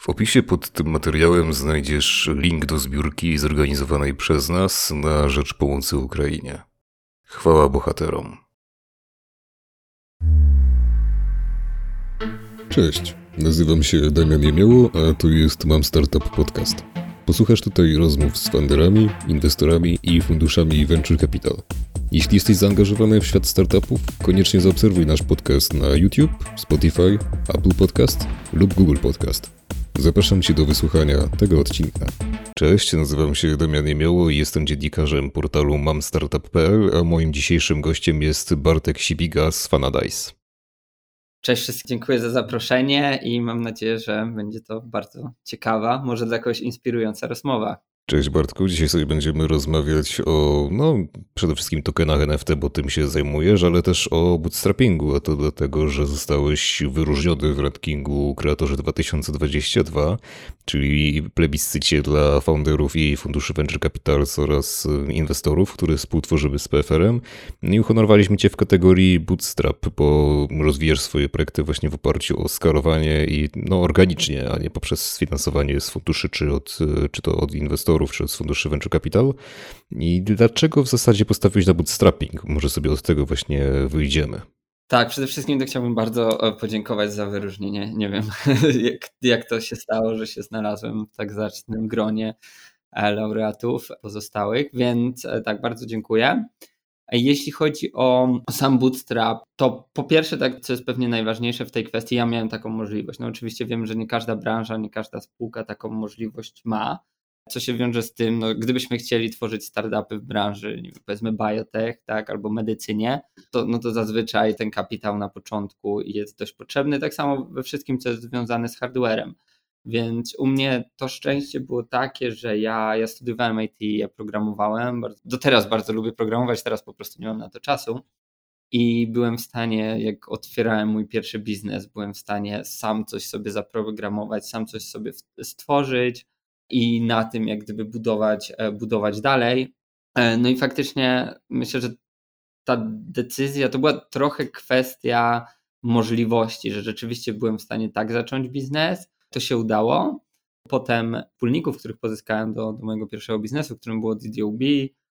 W opisie pod tym materiałem znajdziesz link do zbiórki zorganizowanej przez nas na rzecz pomocy Ukrainie. Chwała bohaterom. Cześć, nazywam się Damian Jemioło, a to jest Mam Startup Podcast. Posłuchasz tutaj rozmów z funderami, inwestorami i funduszami Venture Capital. Jeśli jesteś zaangażowany w świat startupów, koniecznie zaobserwuj nasz podcast na YouTube, Spotify, Apple Podcast lub Google Podcast. Zapraszam Cię do wysłuchania tego odcinka. Cześć, nazywam się Damian Jemioło i jestem dziennikarzem portalu mamstartup.pl, a moim dzisiejszym gościem jest Bartek Sibiga z Fanadice. Cześć wszystkim, dziękuję za zaproszenie i mam nadzieję, że będzie to bardzo ciekawa, może dla kogoś inspirująca rozmowa. Cześć Bartku, dzisiaj sobie będziemy rozmawiać o, no przede wszystkim tokenach NFT, bo tym się zajmujesz, ale też o bootstrappingu, a to dlatego, że zostałeś wyróżniony w rankingu Kreatorzy 2022, czyli plebiscycie dla founderów i funduszy Venture Capital oraz inwestorów, który współtworzymy z PFR-em i uhonorowaliśmy Cię w kategorii Bootstrap, bo rozwijasz swoje projekty właśnie w oparciu o skalowanie i no organicznie, a nie poprzez sfinansowanie z funduszy czy, od, czy to od inwestorów, inwestorów czy z funduszy Venture Capital. I dlaczego w zasadzie postawiłeś na bootstrapping? Może sobie od tego właśnie wyjdziemy. Tak, przede wszystkim to chciałbym bardzo e, podziękować za wyróżnienie. Nie wiem, jak, jak to się stało, że się znalazłem w tak zacnym gronie e, laureatów pozostałych, więc e, tak, bardzo dziękuję. Jeśli chodzi o sam bootstrap, to po pierwsze, tak, co jest pewnie najważniejsze w tej kwestii, ja miałem taką możliwość. No oczywiście wiem, że nie każda branża, nie każda spółka taką możliwość ma co się wiąże z tym, no, gdybyśmy chcieli tworzyć startupy w branży, powiedzmy biotech, tak, albo medycynie, to, no to zazwyczaj ten kapitał na początku jest dość potrzebny, tak samo we wszystkim, co jest związane z hardwarem. Więc u mnie to szczęście było takie, że ja, ja studiowałem IT, ja programowałem, bardzo, do teraz bardzo lubię programować, teraz po prostu nie mam na to czasu. I byłem w stanie, jak otwierałem mój pierwszy biznes, byłem w stanie sam coś sobie zaprogramować, sam coś sobie stworzyć, i na tym jak gdyby budować, e, budować dalej. E, no i faktycznie myślę, że ta decyzja to była trochę kwestia możliwości, że rzeczywiście byłem w stanie tak zacząć biznes. To się udało. Potem wspólników, których pozyskałem do, do mojego pierwszego biznesu, którym było DDOB,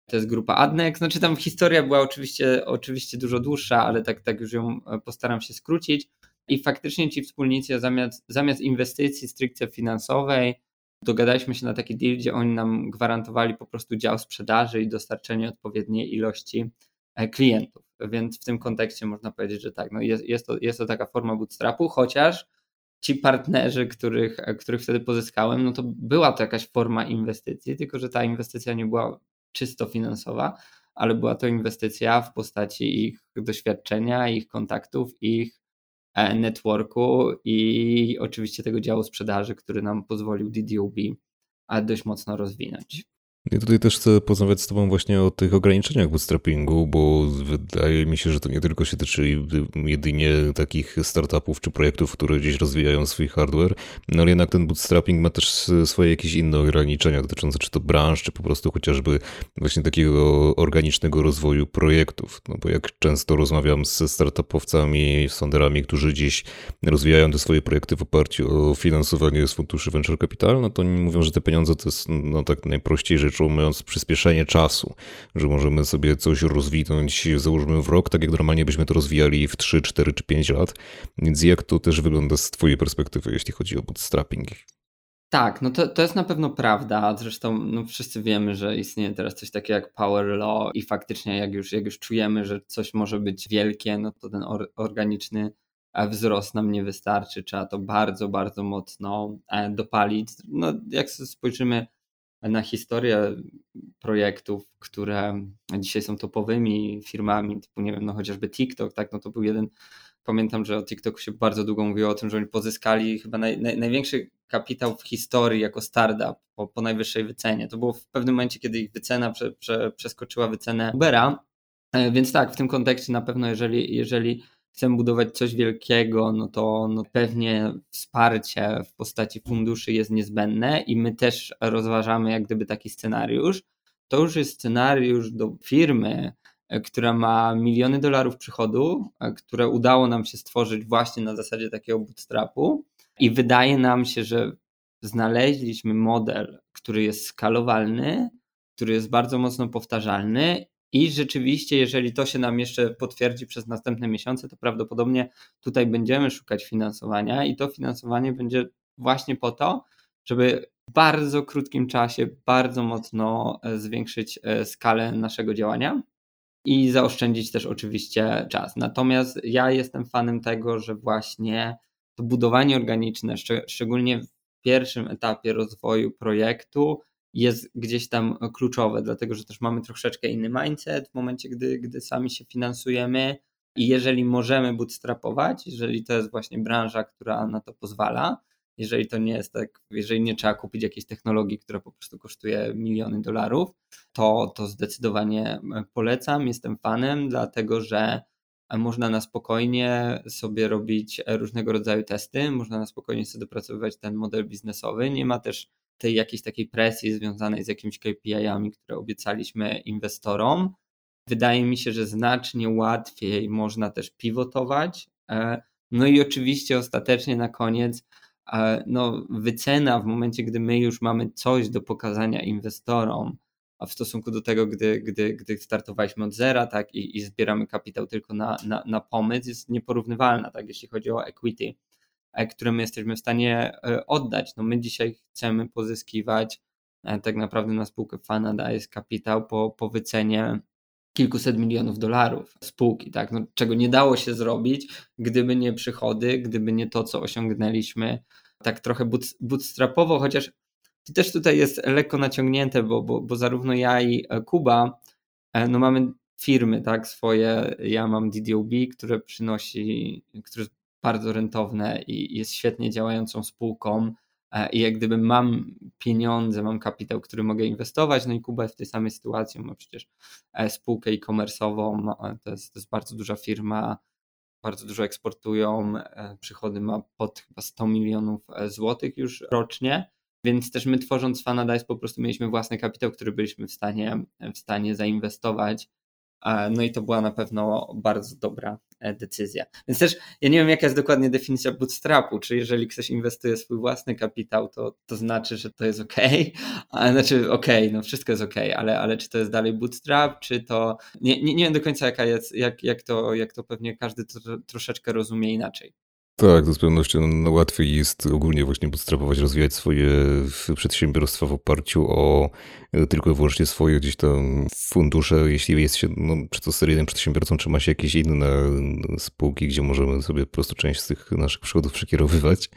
to jest grupa Adnex. Znaczy tam historia była oczywiście, oczywiście dużo dłuższa, ale tak, tak już ją e, postaram się skrócić. I faktycznie ci wspólnicy zamiast, zamiast inwestycji stricte finansowej, dogadaliśmy się na taki deal, gdzie oni nam gwarantowali po prostu dział sprzedaży i dostarczenie odpowiedniej ilości e, klientów. Więc w tym kontekście można powiedzieć, że tak, no jest, jest, to, jest to taka forma bootstrapu, chociaż ci partnerzy, których, e, których wtedy pozyskałem, no to była to jakaś forma inwestycji, tylko że ta inwestycja nie była czysto finansowa, ale była to inwestycja w postaci ich doświadczenia, ich kontaktów, ich networku i oczywiście tego działu sprzedaży, który nam pozwolił DDOB dość mocno rozwinąć. Ja tutaj też chcę porozmawiać z Tobą właśnie o tych ograniczeniach bootstrappingu, bo wydaje mi się, że to nie tylko się tyczy jedynie takich startupów czy projektów, które gdzieś rozwijają swój hardware, no ale jednak ten bootstrapping ma też swoje jakieś inne ograniczenia dotyczące czy to branż, czy po prostu chociażby właśnie takiego organicznego rozwoju projektów. No bo jak często rozmawiam ze startupowcami, sonderami, którzy gdzieś rozwijają te swoje projekty w oparciu o finansowanie z funduszy venture capital, no to oni mówią, że te pieniądze to jest no tak najprościej rzecz rzeczą mówiąc przyspieszenie czasu, że możemy sobie coś rozwinąć, załóżmy w rok, tak jak normalnie byśmy to rozwijali w 3, 4 czy 5 lat. Więc jak to też wygląda z Twojej perspektywy, jeśli chodzi o bootstrapping? Tak, no to, to jest na pewno prawda. Zresztą no wszyscy wiemy, że istnieje teraz coś takiego jak power law i faktycznie jak już, jak już czujemy, że coś może być wielkie, no to ten or, organiczny e, wzrost nam nie wystarczy. Trzeba to bardzo, bardzo mocno e, dopalić. No jak spojrzymy na historię projektów, które dzisiaj są topowymi firmami, typu nie wiem, no chociażby TikTok, tak, no to był jeden, pamiętam, że o TikToku się bardzo długo mówiło o tym, że oni pozyskali chyba naj, naj, największy kapitał w historii jako startup po, po najwyższej wycenie. To było w pewnym momencie, kiedy ich wycena prze, prze, przeskoczyła wycenę Ubera, e, więc tak, w tym kontekście na pewno, jeżeli, jeżeli chcemy budować coś wielkiego, no to no pewnie wsparcie w postaci funduszy jest niezbędne i my też rozważamy jak gdyby taki scenariusz. To już jest scenariusz do firmy, e, która ma miliony dolarów przychodu, e, które udało nam się stworzyć właśnie na zasadzie takiego bootstrapu i wydaje nam się, że znaleźliśmy model, który jest skalowalny, który jest bardzo mocno powtarzalny i rzeczywiście, jeżeli to się nam jeszcze potwierdzi przez następne miesiące, to prawdopodobnie tutaj będziemy szukać finansowania i to finansowanie będzie właśnie po to, żeby w bardzo krótkim czasie bardzo mocno e, zwiększyć e, skalę naszego działania i zaoszczędzić też oczywiście czas. Natomiast ja jestem fanem tego, że właśnie to budowanie organiczne, szczególnie w pierwszym etapie rozwoju projektu, jest gdzieś tam kluczowe, dlatego że też mamy troszeczkę inny mindset w momencie, gdy, gdy sami się finansujemy. I jeżeli możemy bootstrapować, jeżeli to jest właśnie branża, która na to pozwala, jeżeli to nie jest tak, jeżeli nie trzeba kupić jakiejś technologii, która po prostu kosztuje miliony dolarów, to, to zdecydowanie polecam. Jestem fanem, dlatego że można na spokojnie sobie robić różnego rodzaju testy, można na spokojnie sobie dopracowywać ten model biznesowy. Nie ma też tej jakiejś takiej presji związanej z jakimiś KPI-ami, które obiecaliśmy inwestorom. Wydaje mi się, że znacznie łatwiej można też pivotować. E, no i oczywiście ostatecznie na koniec no, wycena w momencie, gdy my już mamy coś do pokazania inwestorom, a w stosunku do tego, gdy, gdy, gdy startowaliśmy od zera tak, i, i zbieramy kapitał tylko na, na, na pomysł, jest nieporównywalna, tak, jeśli chodzi o equity, e, które my jesteśmy w stanie e, oddać. No my dzisiaj chcemy pozyskiwać e, tak naprawdę na spółkę Fanadize kapitał po, po wycenie kilkuset milionów dolarów spółki, tak? No, czego nie dało się zrobić, gdyby nie przychody, gdyby nie to, co osiągnęliśmy tak trochę bootstrapowo, chociaż to też tutaj jest lekko naciągnięte, bo, bo, bo zarówno ja i e, Kuba e, no mamy firmy tak swoje, ja mam DDOB, które przynosi, które jest bardzo rentowne i jest świetnie działającą spółką, E, i jak gdyby mam pieniądze, mam kapitał, który mogę inwestować, no i Kuba jest w tej samej sytuacji, ma przecież e, spółkę e-commerce'ową, e, to jest, to jest bardzo duża firma, bardzo dużo eksportują, przychody ma pod chyba 100 milionów złotych już rocznie, więc też my tworząc Fanadice po prostu mieliśmy własny kapitał, który byliśmy w stanie, w stanie zainwestować no i to była na pewno bardzo dobra e, decyzja. Więc też ja nie wiem, jaka jest dokładnie definicja bootstrapu, czy jeżeli ktoś inwestuje swój własny kapitał, to, to znaczy, że to jest ok, znaczy ok, no wszystko jest ok, ale, ale czy to jest dalej bootstrap, czy to. Nie, nie, nie wiem do końca, jaka jest, jak, jak, to, jak to pewnie każdy to, troszeczkę rozumie inaczej. Tak, to z pewnością no, łatwiej jest ogólnie właśnie podstrapować, rozwijać swoje przedsiębiorstwa w oparciu o e, tylko i wyłącznie swoje gdzieś tam fundusze, jeśli jest się no, czy to seryjnym przedsiębiorcą, czy ma się jakieś inne spółki, gdzie możemy sobie po prostu część z tych naszych przychodów przekierowywać.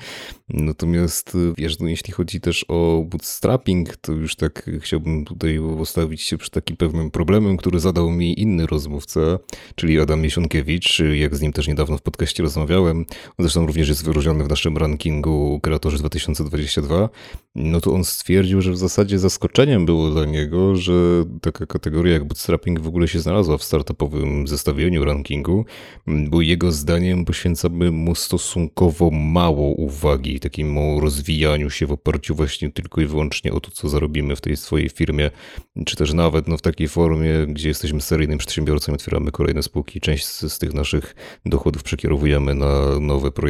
Natomiast e, wiesz, no, jeśli chodzi też o bootstrapping, to już tak chciałbym tutaj postawić się przy takim pewnym problemem, który zadał mi inny rozmówca, czyli Adam Miesiąkiewicz, jak z nim też niedawno w podcaście rozmawiałem. On zresztą również jest wyróżniony w naszym rankingu Kreatorzy 2022, no to on stwierdził, że w zasadzie zaskoczeniem było dla niego, że taka kategoria jak bootstrapping w ogóle się znalazła w startupowym zestawieniu rankingu, bo jego zdaniem poświęcamy mu stosunkowo mało uwagi takiemu rozwijaniu się w oparciu właśnie tylko i wyłącznie o to, co zarobimy w tej swojej firmie, czy też nawet no, w takiej formie, gdzie jesteśmy seryjnym przedsiębiorcą, otwieramy kolejne spółki, część z, z tych naszych dochodów przekierowujemy na nowe projekty,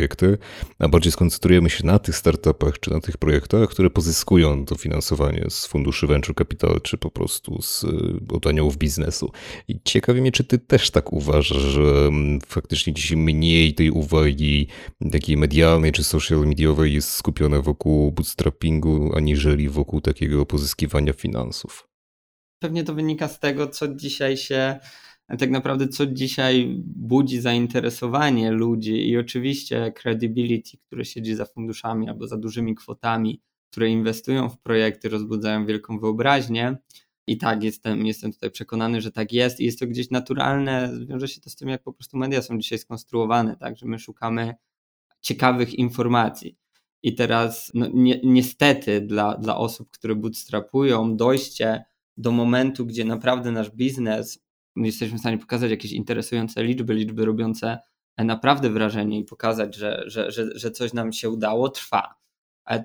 a bardziej skoncentrujemy się na tych startupach czy na tych projektach, które pozyskują to finansowanie z funduszy venture capital, czy po prostu z, y, od aniołów biznesu. I ciekawi mnie, czy ty też tak uważasz, że mm, faktycznie dzisiaj mniej tej uwagi takiej medialnej czy social mediowej jest skupione wokół bootstrappingu, aniżeli wokół takiego pozyskiwania finansów? Pewnie to wynika z tego, co dzisiaj się tak naprawdę co dzisiaj budzi zainteresowanie ludzi i oczywiście credibility, które siedzi za funduszami albo za dużymi kwotami, które inwestują w projekty, rozbudzają wielką wyobraźnię. I tak, jestem, jestem tutaj przekonany, że tak jest i jest to gdzieś naturalne. Wiąże się to z tym, jak po prostu media są dzisiaj skonstruowane, tak, że my szukamy ciekawych informacji. I teraz, no, ni niestety, dla, dla osób, które bootstrapują, dojście do momentu, gdzie naprawdę nasz biznes jesteśmy w stanie pokazać jakieś interesujące liczby, liczby robiące naprawdę wrażenie i pokazać, że, że, że, że coś nam się udało, trwa.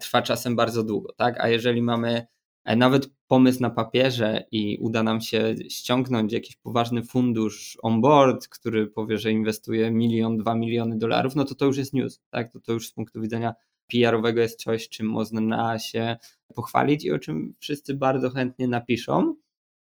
Trwa czasem bardzo długo, tak? A jeżeli mamy e, nawet pomysł na papierze i uda nam się ściągnąć jakiś poważny fundusz on board, który powie, że inwestuje milion, dwa miliony dolarów, no to to już jest news, tak? To, to już z punktu widzenia PR-owego jest coś, czym można się pochwalić i o czym wszyscy bardzo chętnie napiszą.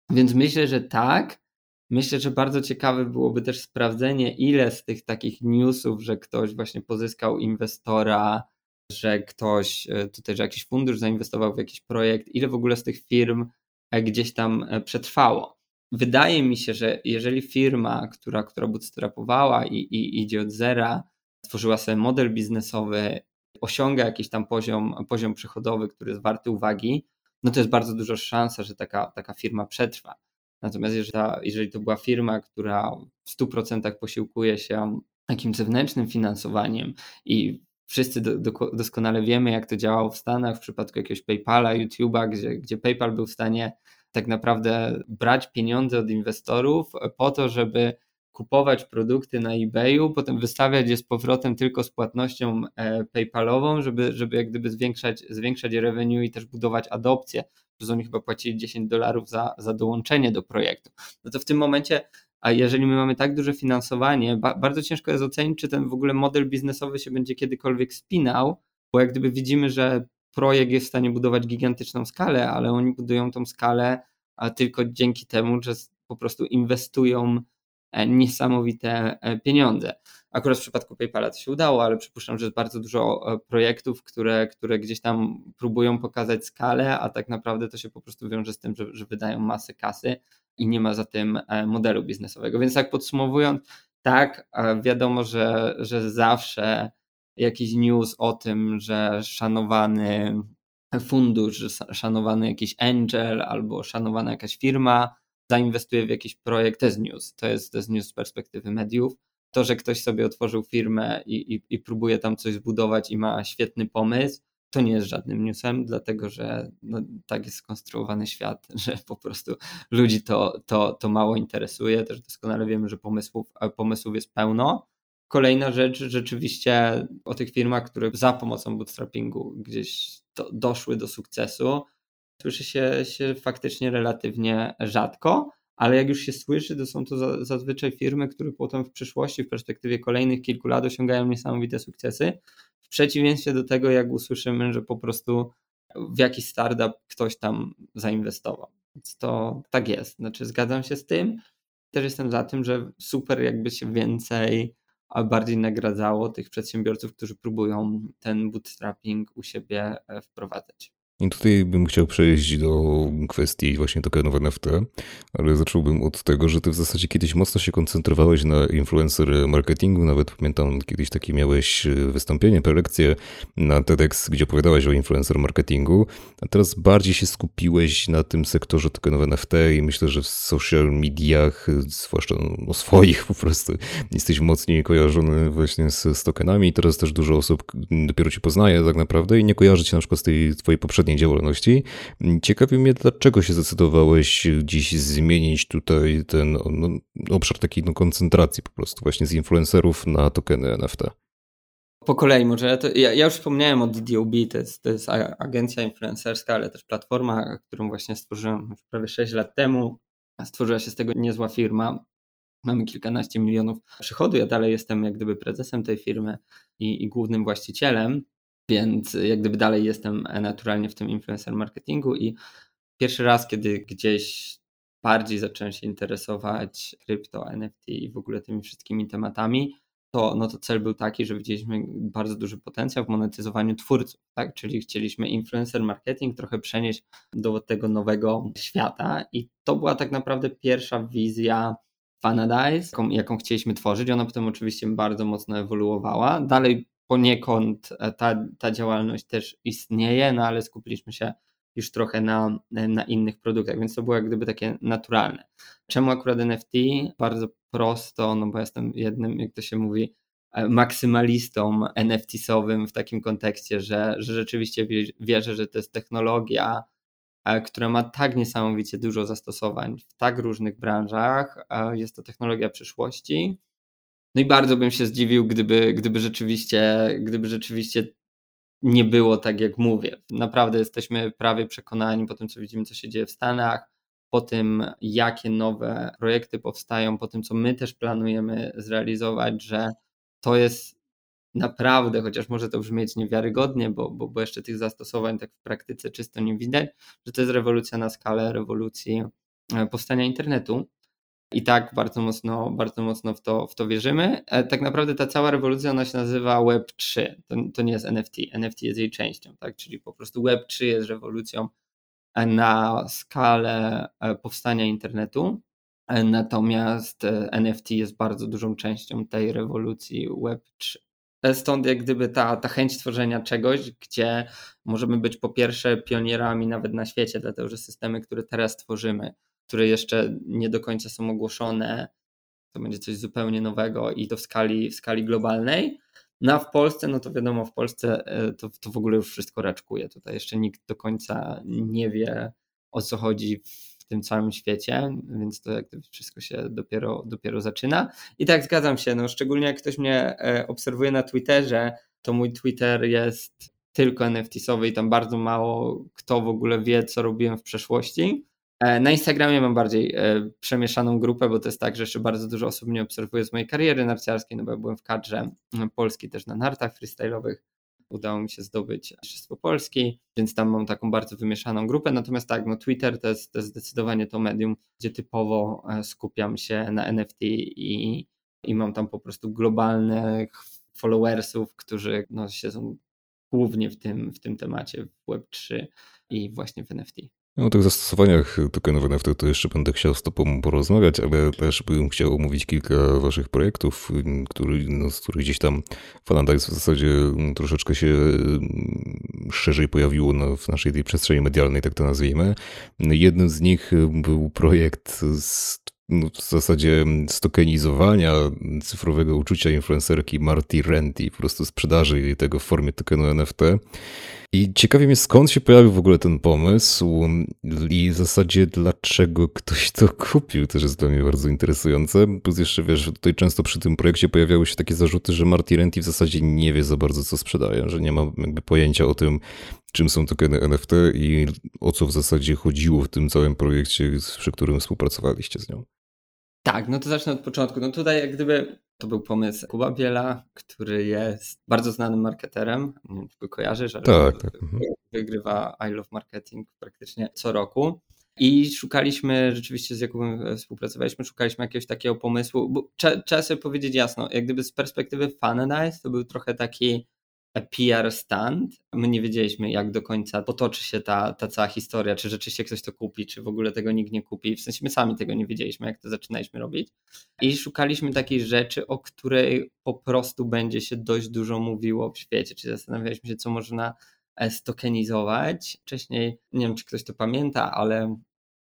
Więc myślę, że tak. Myślę, że bardzo ciekawe byłoby też sprawdzenie, ile z tych takich newsów, że ktoś właśnie pozyskał inwestora, że ktoś e, tutaj, że jakiś fundusz zainwestował w jakiś projekt, ile w ogóle z tych firm e, gdzieś tam e, przetrwało. Wydaje mi się, że jeżeli firma, która, która bootstrapowała i, i idzie od zera, stworzyła sobie model biznesowy, osiąga jakiś tam poziom, poziom przychodowy, który jest warty uwagi, no to jest bardzo duża szansa, że taka, taka firma przetrwa. Natomiast jeżeli, to była firma, która w 100% posiłkuje się takim zewnętrznym finansowaniem i wszyscy do, do, doskonale wiemy, jak to działało w Stanach w przypadku jakiegoś PayPala, YouTube'a, gdzie, gdzie PayPal był w stanie tak naprawdę brać pieniądze od inwestorów po to, żeby kupować produkty na eBayu, potem wystawiać je z powrotem tylko z płatnością e, PayPalową, żeby, żeby jak gdyby zwiększać, zwiększać revenue i też budować adopcję, że oni chyba płacili 10 dolarów za, za dołączenie do projektu. No to w tym momencie, a jeżeli my mamy tak duże finansowanie, ba bardzo ciężko jest ocenić, czy ten w ogóle model biznesowy się będzie kiedykolwiek spinał, bo jak gdyby widzimy, że projekt jest w stanie budować gigantyczną skalę, ale oni budują tą skalę tylko dzięki temu, że po prostu inwestują niesamowite e, pieniądze. Akurat w przypadku PayPala to się udało, ale przypuszczam, że jest bardzo dużo e, projektów, które, które gdzieś tam próbują pokazać skalę, a tak naprawdę to się po prostu wiąże z tym, że, że wydają masę kasy i nie ma za tym modelu biznesowego. Więc tak podsumowując, tak, wiadomo, że, że zawsze jakiś news o tym, że szanowany fundusz, szanowany jakiś angel albo szanowana jakaś firma zainwestuje w jakiś projekt, to jest news. To jest, to jest news z perspektywy mediów. To, że ktoś sobie otworzył firmę i, i, i próbuje tam coś zbudować i ma świetny pomysł, to nie jest żadnym newsem, dlatego że no, tak jest skonstruowany świat, że po prostu ludzi to, to, to mało interesuje. Też doskonale wiemy, że pomysłów, pomysłów jest pełno. Kolejna rzecz, rzeczywiście o tych firmach, które za pomocą bootstrappingu gdzieś do, doszły do sukcesu, słyszy się, się faktycznie relatywnie rzadko, ale jak już się słyszy, to są to zazwyczaj firmy, które potem w przyszłości, w perspektywie kolejnych kilku lat osiągają niesamowite sukcesy. W przeciwieństwie do tego, jak usłyszymy, że po prostu w jakiś startup ktoś tam zainwestował. Więc to tak jest. Znaczy, zgadzam się z tym. Też jestem za tym, że super jakby się więcej, a bardziej nagradzało tych przedsiębiorców, którzy próbują ten bootstrapping u siebie e, wprowadzać. I tutaj bym chciał przejść do kwestii właśnie tokenów NFT, ale zacząłbym od tego, że ty w zasadzie kiedyś mocno się koncentrowałeś na influencer marketingu, nawet pamiętam kiedyś takie miałeś wystąpienie, prelekcję na TEDx, gdzie opowiadałeś o influencer marketingu, a teraz bardziej się skupiłeś na tym sektorze tokenów NFT i myślę, że w social mediach, zwłaszcza no swoich po prostu, jesteś mocniej kojarzony właśnie z, z tokenami. I teraz też dużo osób dopiero cię poznaje tak naprawdę i nie kojarzy cię na przykład z tej twojej poprzedniej poprzedniej działalności. Ciekawi mnie, dlaczego się zdecydowałeś dziś zmienić tutaj ten no, obszar takiej no, koncentracji po prostu właśnie z influencerów na tokeny NFT. Po kolei może. To ja, ja, już wspomniałem o DDOB, to jest, to jest agencja influencerska, ale też platforma, którą właśnie stworzyłem prawie 6 lat temu. Stworzyła się z tego niezła firma. Mamy kilkanaście milionów przychodu. Ja dalej jestem jak gdyby prezesem tej firmy i, i głównym właścicielem. Więc jak gdyby dalej jestem naturalnie w tym influencer marketingu i pierwszy raz, kiedy gdzieś bardziej zacząłem się interesować krypto, NFT i w ogóle tymi wszystkimi tematami, to, no to cel był taki, że widzieliśmy bardzo duży potencjał w monetyzowaniu twórców, tak? czyli chcieliśmy influencer marketing trochę przenieść do tego nowego świata i to była tak naprawdę pierwsza wizja Fanadize, jaką, jaką chcieliśmy tworzyć. Ona potem oczywiście bardzo mocno ewoluowała. Dalej poniekąd e, ta, ta działalność też istnieje, no ale skupiliśmy się już trochę na, na innych produktach, więc to było jak gdyby takie naturalne. Czemu akurat NFT? Bardzo prosto, no bo jestem jednym, jak to się mówi, e, maksymalistą NFT-sowym w takim kontekście, że, że rzeczywiście wierzę, że to jest technologia, e, która ma tak niesamowicie dużo zastosowań w tak różnych branżach. Jest to technologia przyszłości no i bardzo bym się zdziwił, gdyby, gdyby, rzeczywiście, gdyby rzeczywiście nie było tak, jak mówię. Naprawdę jesteśmy prawie przekonani po tym, co widzimy, co się dzieje w Stanach, po tym, jakie nowe projekty powstają, po tym, co my też planujemy zrealizować, że to jest naprawdę, chociaż może to brzmieć niewiarygodnie, bo, bo, bo jeszcze tych zastosowań tak w praktyce czysto nie widać, że to jest rewolucja na skalę rewolucji e, powstania internetu. I tak bardzo mocno, bardzo mocno w to, w to wierzymy. E, tak naprawdę ta cała rewolucja ona się nazywa Web3. To, to nie jest NFT. NFT jest jej częścią, tak? Czyli po prostu Web3 jest rewolucją na skalę powstania internetu. Natomiast NFT jest bardzo dużą częścią tej rewolucji Web3. Stąd jak gdyby ta, ta chęć tworzenia czegoś, gdzie możemy być po pierwsze pionierami nawet na świecie, dlatego że systemy, które teraz tworzymy, które jeszcze nie do końca są ogłoszone, to będzie coś zupełnie nowego i to w skali, w skali globalnej. No a w Polsce, no to wiadomo, w Polsce e, to, to w ogóle już wszystko raczkuje. Tutaj jeszcze nikt do końca nie wie o co chodzi w tym całym świecie, więc to jak wszystko się dopiero, dopiero zaczyna. I tak zgadzam się, no szczególnie jak ktoś mnie e, obserwuje na Twitterze, to mój Twitter jest tylko NFT-sowy i tam bardzo mało kto w ogóle wie, co robiłem w przeszłości. E, na Instagramie mam bardziej e, przemieszaną grupę, bo to jest tak, że jeszcze bardzo dużo osób mnie obserwuje z mojej kariery narciarskiej, no bo ja byłem w kadrze Polski też na nartach freestyle'owych udało mi się zdobyć Mistrzostwo Polski, więc tam mam taką bardzo wymieszaną grupę. Natomiast tak, no Twitter to jest, to jest zdecydowanie to medium, gdzie typowo e, skupiam się na NFT i, i mam tam po prostu globalnych followersów, którzy no, siedzą głównie w tym, w tym temacie w Web3 i właśnie w NFT. No, o tych zastosowaniach tokenów NFT to jeszcze będę chciał z Tobą porozmawiać, ale też bym chciał omówić kilka Waszych projektów, który, no, z których gdzieś tam Fanadize w zasadzie mm, troszeczkę się mm, szerzej pojawiło no, w naszej tej przestrzeni medialnej, tak to nazwijmy. Jednym z nich był projekt z no, w zasadzie stokenizowania cyfrowego uczucia influencerki Marty Renty, po prostu sprzedaży tego w formie tokenu NFT. I ciekawie mnie skąd się pojawił w ogóle ten pomysł i w zasadzie dlaczego ktoś to kupił, też jest dla mnie bardzo interesujące. Plus jeszcze wiesz, tutaj często przy tym projekcie pojawiały się takie zarzuty, że Marty Renty w zasadzie nie wie za bardzo co sprzedaje, że nie ma jakby pojęcia o tym, czym są tokeny NFT i o co w zasadzie chodziło w tym całym projekcie, przy którym współpracowaliście z nią. Tak, no to zacznę od początku. No tutaj jak gdyby to był pomysł Kuba Biela, który jest bardzo znanym marketerem. Nie wiem, czy go kojarzysz, ale tak, tak. Mhm. wygrywa I Love Marketing praktycznie co roku. I szukaliśmy, rzeczywiście z Jakubem współpracowaliśmy, szukaliśmy jakiegoś takiego pomysłu, bo trzeba sobie powiedzieć jasno, jak gdyby z perspektywy Funadize to był trochę taki PR stand. My nie wiedzieliśmy, jak do końca potoczy się ta, ta cała historia, czy rzeczywiście ktoś to kupi, czy w ogóle tego nikt nie kupi. W sensie my sami tego nie wiedzieliśmy, jak to zaczynaliśmy robić. I szukaliśmy takiej rzeczy, o której po prostu będzie się dość dużo mówiło w świecie. Czyli zastanawialiśmy się, co można e, stokenizować. Wcześniej, nie wiem, czy ktoś to pamięta, ale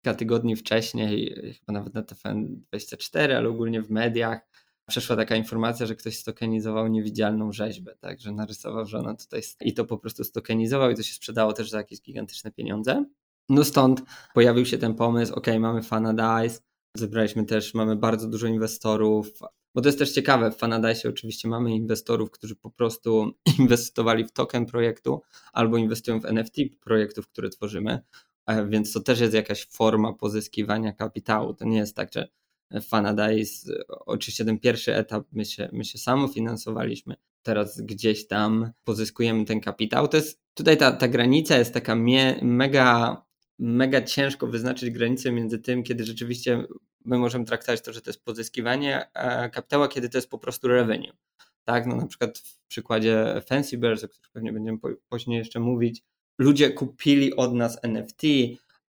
kilka tygodni wcześniej, chyba nawet na TFN24, ale ogólnie w mediach, przeszła taka informacja, że ktoś stokenizował niewidzialną rzeźbę, tak, że narysował, że ona tutaj i to po prostu stokenizował i to się sprzedało też za jakieś gigantyczne pieniądze. No stąd pojawił się ten pomysł, ok, mamy Fanadize, zebraliśmy też, mamy bardzo dużo inwestorów, bo to jest też ciekawe, w Fanadize oczywiście mamy inwestorów, którzy po prostu inwestowali w token projektu albo inwestują w NFT projektów, które tworzymy, e, więc to też jest jakaś forma pozyskiwania kapitału. To nie jest tak, że Fanadize. Oczywiście ten pierwszy etap my się, my się samofinansowaliśmy. Teraz gdzieś tam pozyskujemy ten kapitał. To jest, tutaj ta, ta granica jest taka mie, mega, mega ciężko wyznaczyć granicę między tym, kiedy rzeczywiście my możemy traktować to, że to jest pozyskiwanie kapitału, a kiedy to jest po prostu revenue. Tak, no na przykład w przykładzie Fancy Bears, o którym pewnie będziemy później jeszcze mówić, ludzie kupili od nas NFT,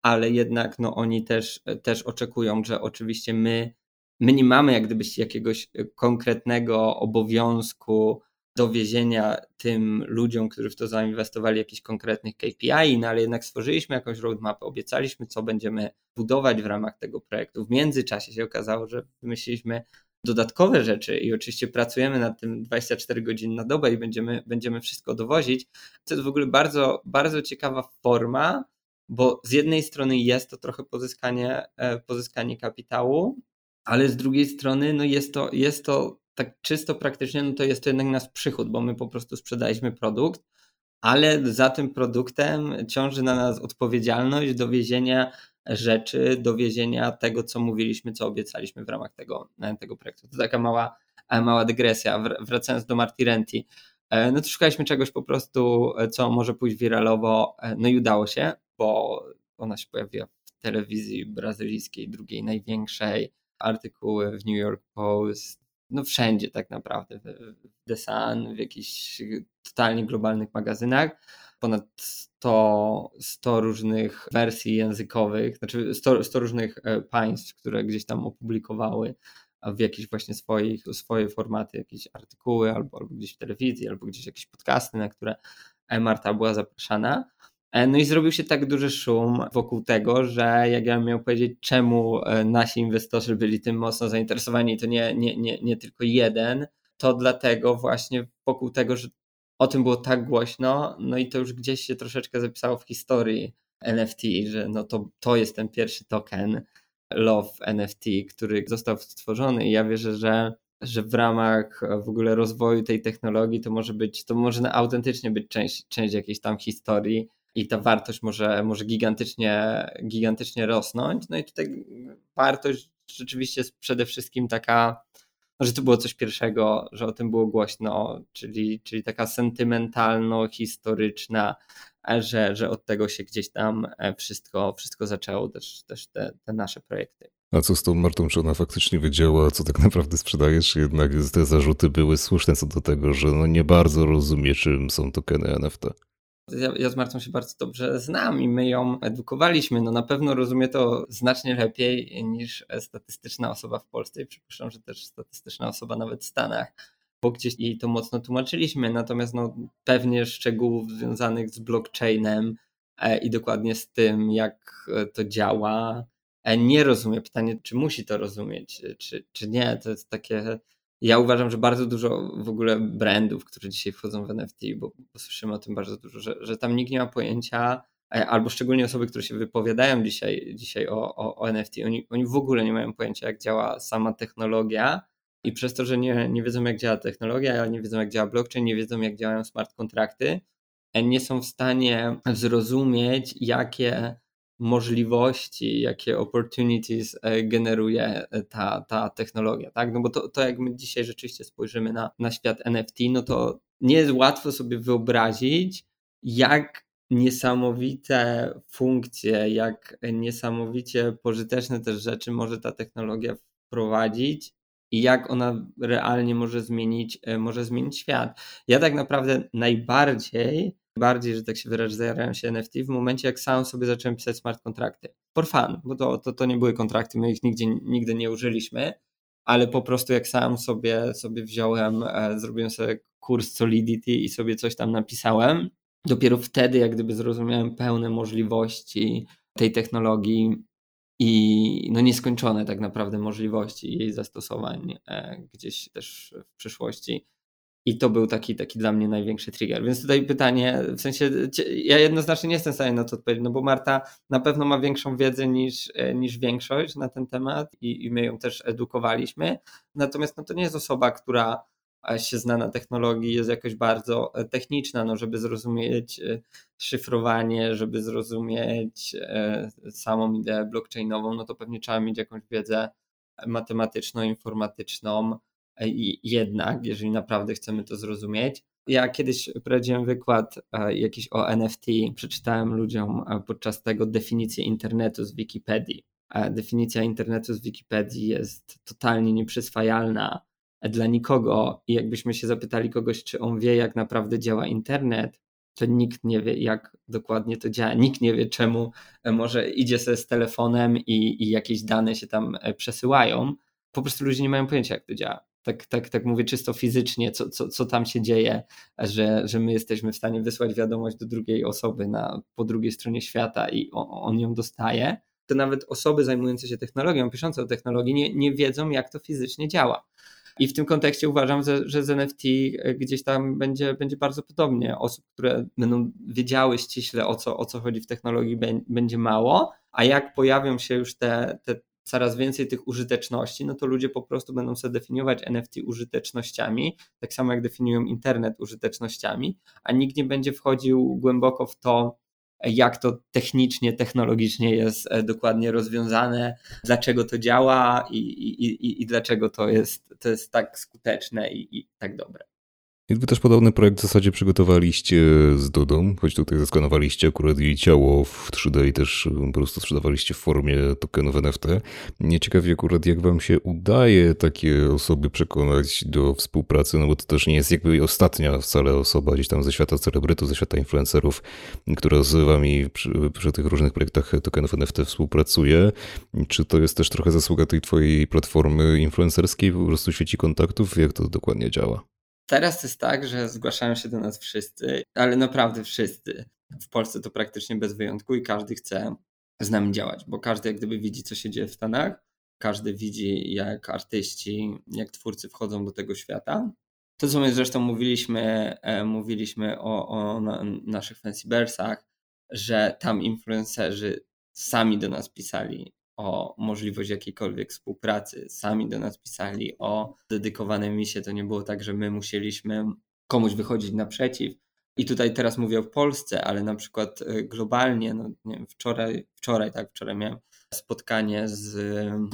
ale jednak no, oni też, też oczekują, że oczywiście my, my nie mamy jak gdyby jakiegoś konkretnego obowiązku dowiezienia tym ludziom, którzy w to zainwestowali, jakichś konkretnych KPI, no ale jednak stworzyliśmy jakąś roadmapę, obiecaliśmy, co będziemy budować w ramach tego projektu. W międzyczasie się okazało, że wymyśliliśmy dodatkowe rzeczy i oczywiście pracujemy nad tym 24 godziny na dobę i będziemy, będziemy wszystko dowozić. To jest w ogóle bardzo, bardzo ciekawa forma, bo z jednej strony jest to trochę pozyskanie, e, pozyskanie kapitału, ale z drugiej strony no jest, to, jest to tak czysto praktycznie, no to jest to jednak nasz przychód, bo my po prostu sprzedaliśmy produkt, ale za tym produktem ciąży na nas odpowiedzialność dowiezienia rzeczy, dowiezienia tego, co mówiliśmy, co obiecaliśmy w ramach tego, tego projektu. To taka mała, mała dygresja. Wracając do Marty Renty, no to szukaliśmy czegoś po prostu, co może pójść wiralowo, no i udało się, bo ona się pojawiła w telewizji brazylijskiej, drugiej największej, artykuły w New York Post, no wszędzie tak naprawdę, w The Sun, w jakichś totalnie globalnych magazynach, ponad 100, 100 różnych wersji językowych, znaczy 100, 100 różnych e, państw, które gdzieś tam opublikowały w jakieś właśnie swoich, swoje formaty, jakieś artykuły, albo, albo gdzieś w telewizji, albo gdzieś jakieś podcasty, na które Marta była zapraszana. E, no i zrobił się tak duży szum wokół tego, że jak ja miał powiedzieć, czemu e, nasi inwestorzy byli tym mocno zainteresowani, to nie, nie, nie, nie tylko jeden, to dlatego właśnie wokół tego, że o tym było tak głośno, no i to już gdzieś się troszeczkę zapisało w historii NFT, że no to, to jest ten pierwszy token Love NFT, który został stworzony i ja wierzę, że że w ramach w ogóle rozwoju tej technologii to może być, to może autentycznie być część, część jakiejś tam historii i ta wartość może, może gigantycznie, gigantycznie rosnąć. No i tutaj wartość rzeczywiście jest przede wszystkim taka, no, że to było coś pierwszego, że o tym było głośno, czyli, czyli taka sentymentalno-historyczna, że, że od tego się gdzieś tam wszystko, wszystko zaczęło, też, też te, te nasze projekty. A co z tą Martą? Czy ona faktycznie wiedziała, co tak naprawdę sprzedajesz? Jednak te zarzuty były słuszne co do tego, że no nie bardzo rozumie, czym są tokeny NFT? Ja, ja z Martą się bardzo dobrze znam i my ją edukowaliśmy. No na pewno rozumie to znacznie lepiej niż statystyczna osoba w Polsce i przypuszczam, że też statystyczna osoba nawet w Stanach, bo gdzieś jej to mocno tłumaczyliśmy. Natomiast no, pewnie szczegółów związanych z blockchainem e, i dokładnie z tym, jak e, to działa, e, nie rozumie. Pytanie, czy musi to rozumieć, czy, czy nie. To jest takie ja uważam, że bardzo dużo w ogóle brandów, które dzisiaj wchodzą w NFT, bo, bo słyszymy o tym bardzo dużo, że, że tam nikt nie ma pojęcia, albo szczególnie osoby, które się wypowiadają dzisiaj, dzisiaj o, o, o NFT, oni, oni w ogóle nie mają pojęcia, jak działa sama technologia. I przez to, że nie, nie wiedzą, jak działa technologia, nie wiedzą, jak działa blockchain, nie wiedzą, jak działają smart kontrakty, e, nie są w stanie zrozumieć, jakie możliwości, jakie opportunities e, generuje e, ta, ta technologia, tak? No bo to, to jak my dzisiaj rzeczywiście spojrzymy na, na świat NFT, no to nie jest łatwo sobie wyobrazić, jak niesamowite funkcje, jak niesamowicie pożyteczne też rzeczy może ta technologia wprowadzić i jak ona realnie może zmienić, e, może zmienić świat. Ja tak naprawdę najbardziej bardziej, że tak się wyrażę, zajarają się NFT w momencie, jak sam sobie zacząłem pisać smart kontrakty. For fun, bo to, to, to nie były kontrakty, my ich nigdzie, nigdy nie użyliśmy, ale po prostu jak sam sobie, sobie wziąłem, e, zrobiłem sobie kurs Solidity i sobie coś tam napisałem, dopiero wtedy jak gdyby zrozumiałem pełne możliwości tej technologii i no nieskończone tak naprawdę możliwości jej zastosowań e, gdzieś też w przyszłości. I to był taki, taki dla mnie największy trigger. Więc tutaj pytanie, w sensie ja jednoznacznie nie jestem w stanie na to odpowiedzieć, no bo Marta na pewno ma większą wiedzę niż, e, niż większość na ten temat i, i my ją też edukowaliśmy. Natomiast no, to nie jest osoba, która e, się zna na technologii, jest jakoś bardzo e, techniczna, no, żeby zrozumieć szyfrowanie, żeby zrozumieć samą ideę blockchainową, no to pewnie trzeba mieć jakąś wiedzę matematyczną, informatyczną, jednak, jeżeli naprawdę chcemy to zrozumieć. Ja kiedyś prowadziłem wykład e, jakiś o NFT, przeczytałem ludziom e, podczas tego definicję internetu z Wikipedii. E, definicja internetu z Wikipedii jest totalnie nieprzyswajalna dla nikogo i jakbyśmy się zapytali kogoś, czy on wie, jak naprawdę działa internet, to nikt nie wie, jak dokładnie to działa. Nikt nie wie, czemu może idzie sobie z telefonem i, i jakieś dane się tam przesyłają. Po prostu ludzie nie mają pojęcia, jak to działa tak, tak, tak mówię czysto fizycznie, co, co, co tam się dzieje, że, że my jesteśmy w stanie wysłać wiadomość do drugiej osoby na, po drugiej stronie świata i on, on ją dostaje, to nawet osoby zajmujące się technologią, piszące o technologii, nie, nie wiedzą, jak to fizycznie działa. I w tym kontekście uważam, że, że z NFT gdzieś tam będzie, będzie bardzo podobnie. Osób, które będą wiedziały ściśle o co, o co chodzi w technologii, będzie mało, a jak pojawią się już te, te coraz więcej tych użyteczności, no to ludzie po prostu będą sobie definiować NFT użytecznościami, tak samo jak definiują internet użytecznościami, a nikt nie będzie wchodził głęboko w to, jak to technicznie, technologicznie jest e, dokładnie rozwiązane, dlaczego to działa i, i, i, i dlaczego to jest, to jest tak skuteczne i, i tak dobre. I też podobny projekt w zasadzie przygotowaliście z Dodą, choć tutaj zaskanowaliście akurat jej ciało w 3D i też po prostu sprzedawaliście w formie tokenów NFT. Nie ciekawie akurat jak wam się udaje takie osoby przekonać do współpracy, no bo to też nie jest jakby ostatnia wcale osoba gdzieś tam ze świata celebrytów, ze świata influencerów, która z wami przy, przy tych różnych projektach tokenów NFT współpracuje. Czy to jest też trochę zasługa tej twojej platformy influencerskiej, po prostu sieci kontaktów? Jak to dokładnie działa? Teraz jest tak, że zgłaszają się do nas wszyscy, ale naprawdę wszyscy. W Polsce to praktycznie bez wyjątku i każdy chce z nami działać, bo każdy jak gdyby widzi, co się dzieje w Stanach, każdy widzi, jak artyści, jak twórcy wchodzą do tego świata. To, co my zresztą mówiliśmy, e, mówiliśmy o, o na, naszych Fancybersach, że tam influencerzy sami do nas pisali o możliwość jakiejkolwiek współpracy. Sami do nas pisali o dedykowane misie. To nie było tak, że my musieliśmy komuś wychodzić naprzeciw. I tutaj teraz mówię o Polsce, ale na przykład e, globalnie, no nie wiem, wczoraj, wczoraj, tak, wczoraj miałem spotkanie z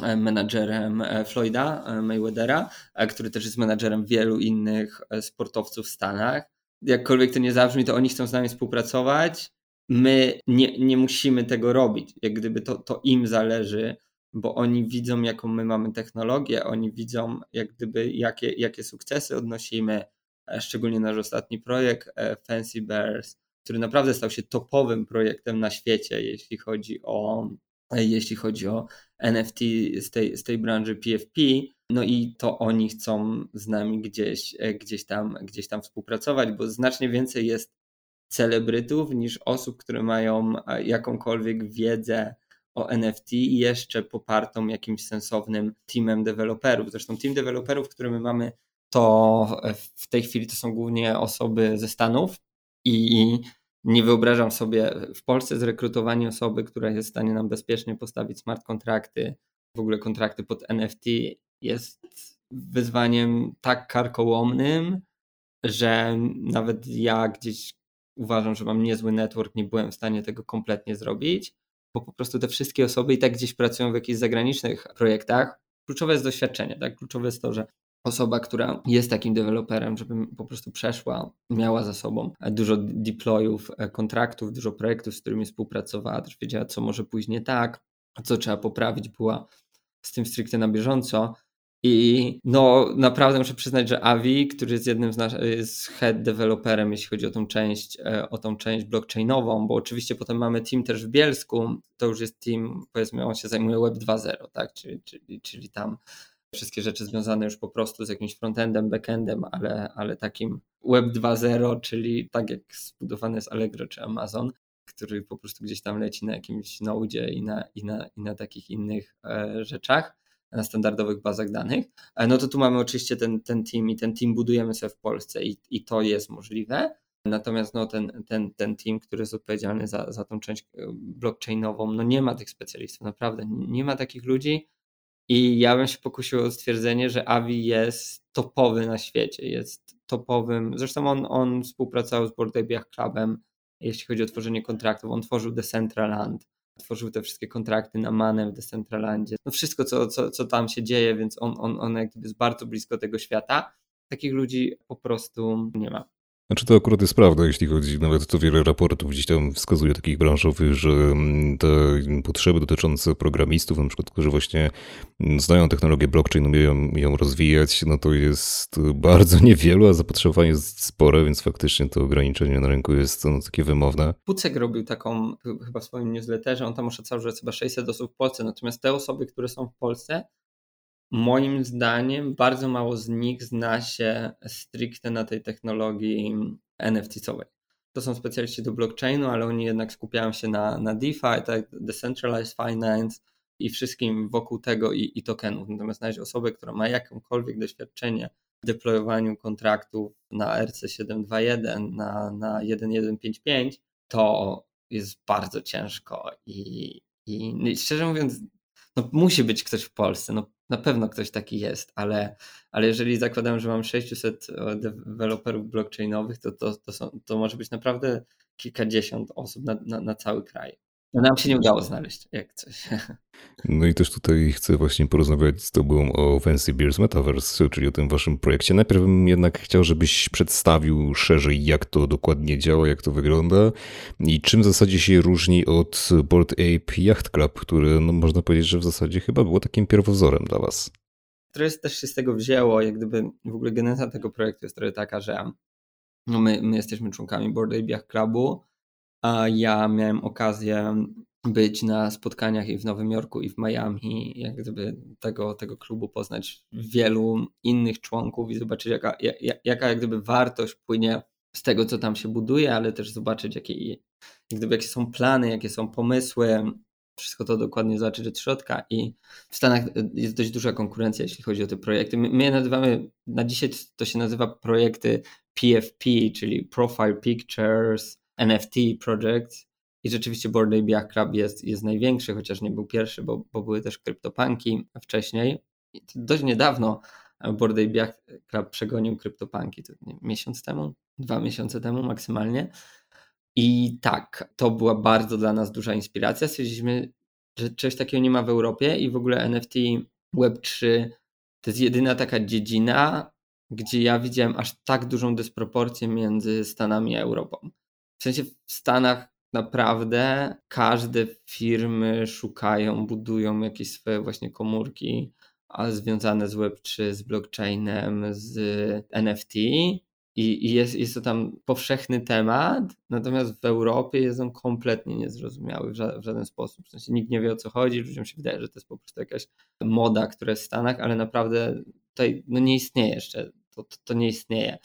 e, menadżerem e, Floyda Mayweathera, który też jest menadżerem wielu innych sportowców w Stanach. Jakkolwiek to nie zabrzmi, to oni chcą z nami współpracować my nie, nie musimy tego robić. Jak gdyby to, to im zależy, bo oni widzą, jaką my mamy technologię, oni widzą, jak gdyby, jakie, jakie sukcesy odnosimy. E, szczególnie nasz ostatni projekt, e, Fancy Bears, który naprawdę stał się topowym projektem na świecie, jeśli chodzi o, e, jeśli chodzi o NFT z tej, z tej branży PFP. No i to oni chcą z nami gdzieś, gdzieś, tam, gdzieś tam współpracować, bo znacznie więcej jest celebrytów niż osób, które mają jakąkolwiek wiedzę o NFT i jeszcze popartą jakimś sensownym teamem deweloperów. Zresztą team deweloperów, który my mamy, to w tej chwili to są głównie osoby ze Stanów i nie wyobrażam sobie w Polsce zrekrutowanie osoby, która jest w stanie nam bezpiecznie postawić smart kontrakty, w ogóle kontrakty pod NFT jest wyzwaniem tak karkołomnym, że nawet ja gdzieś uważam, że mam niezły network, nie byłem w stanie tego kompletnie zrobić, bo po prostu te wszystkie osoby i tak gdzieś pracują w jakichś zagranicznych projektach. Kluczowe jest doświadczenie, tak? Kluczowe jest to, że osoba, która jest takim deweloperem, żeby po prostu przeszła, miała za sobą dużo deployów, e, kontraktów, dużo projektów, z którymi współpracowała, też wiedziała, co może pójść nie tak, co trzeba poprawić, była z tym stricte na bieżąco. I no naprawdę muszę przyznać, że Avi, który jest jednym z naszych, jest head developerem, jeśli chodzi o tą część, e, o tą część blockchainową, bo oczywiście potem mamy team też w Bielsku, to już jest team, powiedzmy, on się zajmuje Web 2.0, tak, czyli, czyli, czyli tam wszystkie rzeczy związane już po prostu z jakimś frontendem, backendem, ale, ale takim Web 2.0, czyli tak jak zbudowany jest Allegro czy Amazon, który po prostu gdzieś tam leci na jakimś Node i na, i na, i na takich innych e, rzeczach na standardowych bazach danych, e, no to tu mamy oczywiście ten, ten team i ten team budujemy sobie w Polsce i, i to jest możliwe. Natomiast no, ten, ten, ten team, który jest odpowiedzialny za, za tą część e, blockchainową, no nie ma tych specjalistów, naprawdę nie ma takich ludzi. I ja bym się pokusił o stwierdzenie, że Avi jest topowy na świecie, jest topowym. Zresztą on, on współpracował z Board Clubem, jeśli chodzi o tworzenie kontraktów. On tworzył Decentraland, tworzył te wszystkie kontrakty na Manem w Decentralandzie. No wszystko, co, co, co tam się dzieje, więc on, on, on jest bardzo blisko tego świata. Takich ludzi po prostu nie ma. Znaczy to akurat jest prawda, jeśli chodzi, nawet to wiele raportów gdzieś tam wskazuje takich branżowych, że te potrzeby dotyczące programistów, na przykład, którzy właśnie znają technologię blockchain, umieją ją rozwijać, no to jest bardzo niewielu, a zapotrzebowanie jest spore, więc faktycznie to ograniczenie na rynku jest no, takie wymowne. Pucek robił taką, chyba w swoim newsletterze, on tam oszacał, że jest chyba 600 osób w Polsce, natomiast te osoby, które są w Polsce, Moim zdaniem bardzo mało z nich zna się stricte na tej technologii NFT-cowej. To są specjaliści do blockchainu, ale oni jednak skupiają się na, na DeFi, tak, Decentralized Finance i wszystkim wokół tego i, i tokenów. Natomiast znaleźć osobę, która ma jakiekolwiek doświadczenie w deployowaniu kontraktów na RC721, na, na 1155, to jest bardzo ciężko i, i, szczerze mówiąc, no musi być ktoś w Polsce, no na pewno ktoś taki jest, ale, ale jeżeli zakładam, że mam 600 e, deweloperów blockchainowych, to, to, to, są, to może być naprawdę kilkadziesiąt osób na, na, na cały kraj. No nam się nie udało znaleźć, jak coś. No i też tutaj chcę właśnie porozmawiać z tobą o Fancy Beers Metaverse, czyli o tym waszym projekcie. Najpierw bym jednak chciał, żebyś przedstawił szerzej, jak to dokładnie działa, jak to wygląda i czym w zasadzie się różni od Board Ape Yacht Club, który no, można powiedzieć, że w zasadzie chyba było takim pierwowzorem dla was. Które też się z tego wzięło, jak gdyby w ogóle geneza tego projektu jest trochę taka, że no my, my jesteśmy członkami Board Ape Yacht Clubu, a ja miałem okazję być na spotkaniach i w Nowym Jorku, i w Miami, jak gdyby tego, tego klubu poznać wielu innych członków i zobaczyć, jaka, jaka jak gdyby wartość płynie z tego, co tam się buduje, ale też zobaczyć, jakie, jak gdyby, jakie są plany, jakie są pomysły, wszystko to dokładnie zobaczyć od środka. I w Stanach jest dość duża konkurencja, jeśli chodzi o te projekty. My, my nazywamy, na dzisiaj to się nazywa projekty PFP, czyli Profile Pictures, NFT Project i rzeczywiście Bored Ape Yacht Club jest, jest największy, chociaż nie był pierwszy, bo, bo były też kryptopunki wcześniej. I dość niedawno Bored Ape Yacht Club przegonił kryptopunki, to nie, miesiąc temu, dwa miesiące temu maksymalnie. I tak, to była bardzo dla nas duża inspiracja. Stwierdziliśmy, że czegoś takiego nie ma w Europie i w ogóle NFT Web3 to jest jedyna taka dziedzina, gdzie ja widziałem aż tak dużą dysproporcję między Stanami a Europą. W sensie w Stanach naprawdę każde firmy szukają, budują jakieś swoje właśnie komórki związane z Web3, z blockchainem, z NFT. I, jest, jest to tam powszechny temat, natomiast w Europie jest on kompletnie niezrozumiały w, ża w żaden sposób. W sensie nikt nie wie o co chodzi, ludziom się wydaje, że to jest po prostu jakaś moda, która jest w Stanach, ale naprawdę tutaj no nie istnieje jeszcze. To, to, to nie istnieje.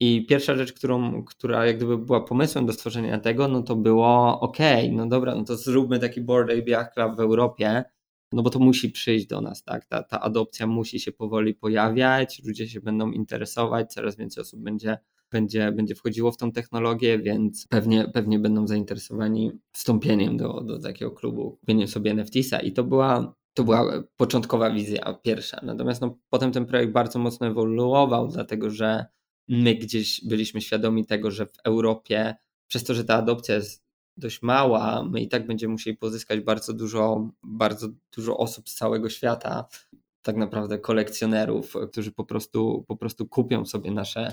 I pierwsza rzecz, którą, która jak gdyby była pomysłem do stworzenia tego, no to było ok, no dobra, no to zróbmy taki Board Ape Club w Europie, no bo to musi przyjść do nas, tak? Ta, ta adopcja musi się powoli pojawiać, ludzie się będą interesować, coraz więcej osób będzie, będzie, będzie wchodziło w tą technologię, więc pewnie, pewnie będą zainteresowani wstąpieniem do, do takiego klubu, kupieniem sobie NFTsa i to była to była początkowa wizja pierwsza. Natomiast no, potem ten projekt bardzo mocno ewoluował, dlatego że my gdzieś byliśmy świadomi tego, że w Europie, przez to, że ta adopcja jest dość mała, my i tak będziemy musieli pozyskać bardzo dużo, bardzo dużo osób z całego świata, tak naprawdę kolekcjonerów, którzy po prostu, po prostu kupią sobie nasze,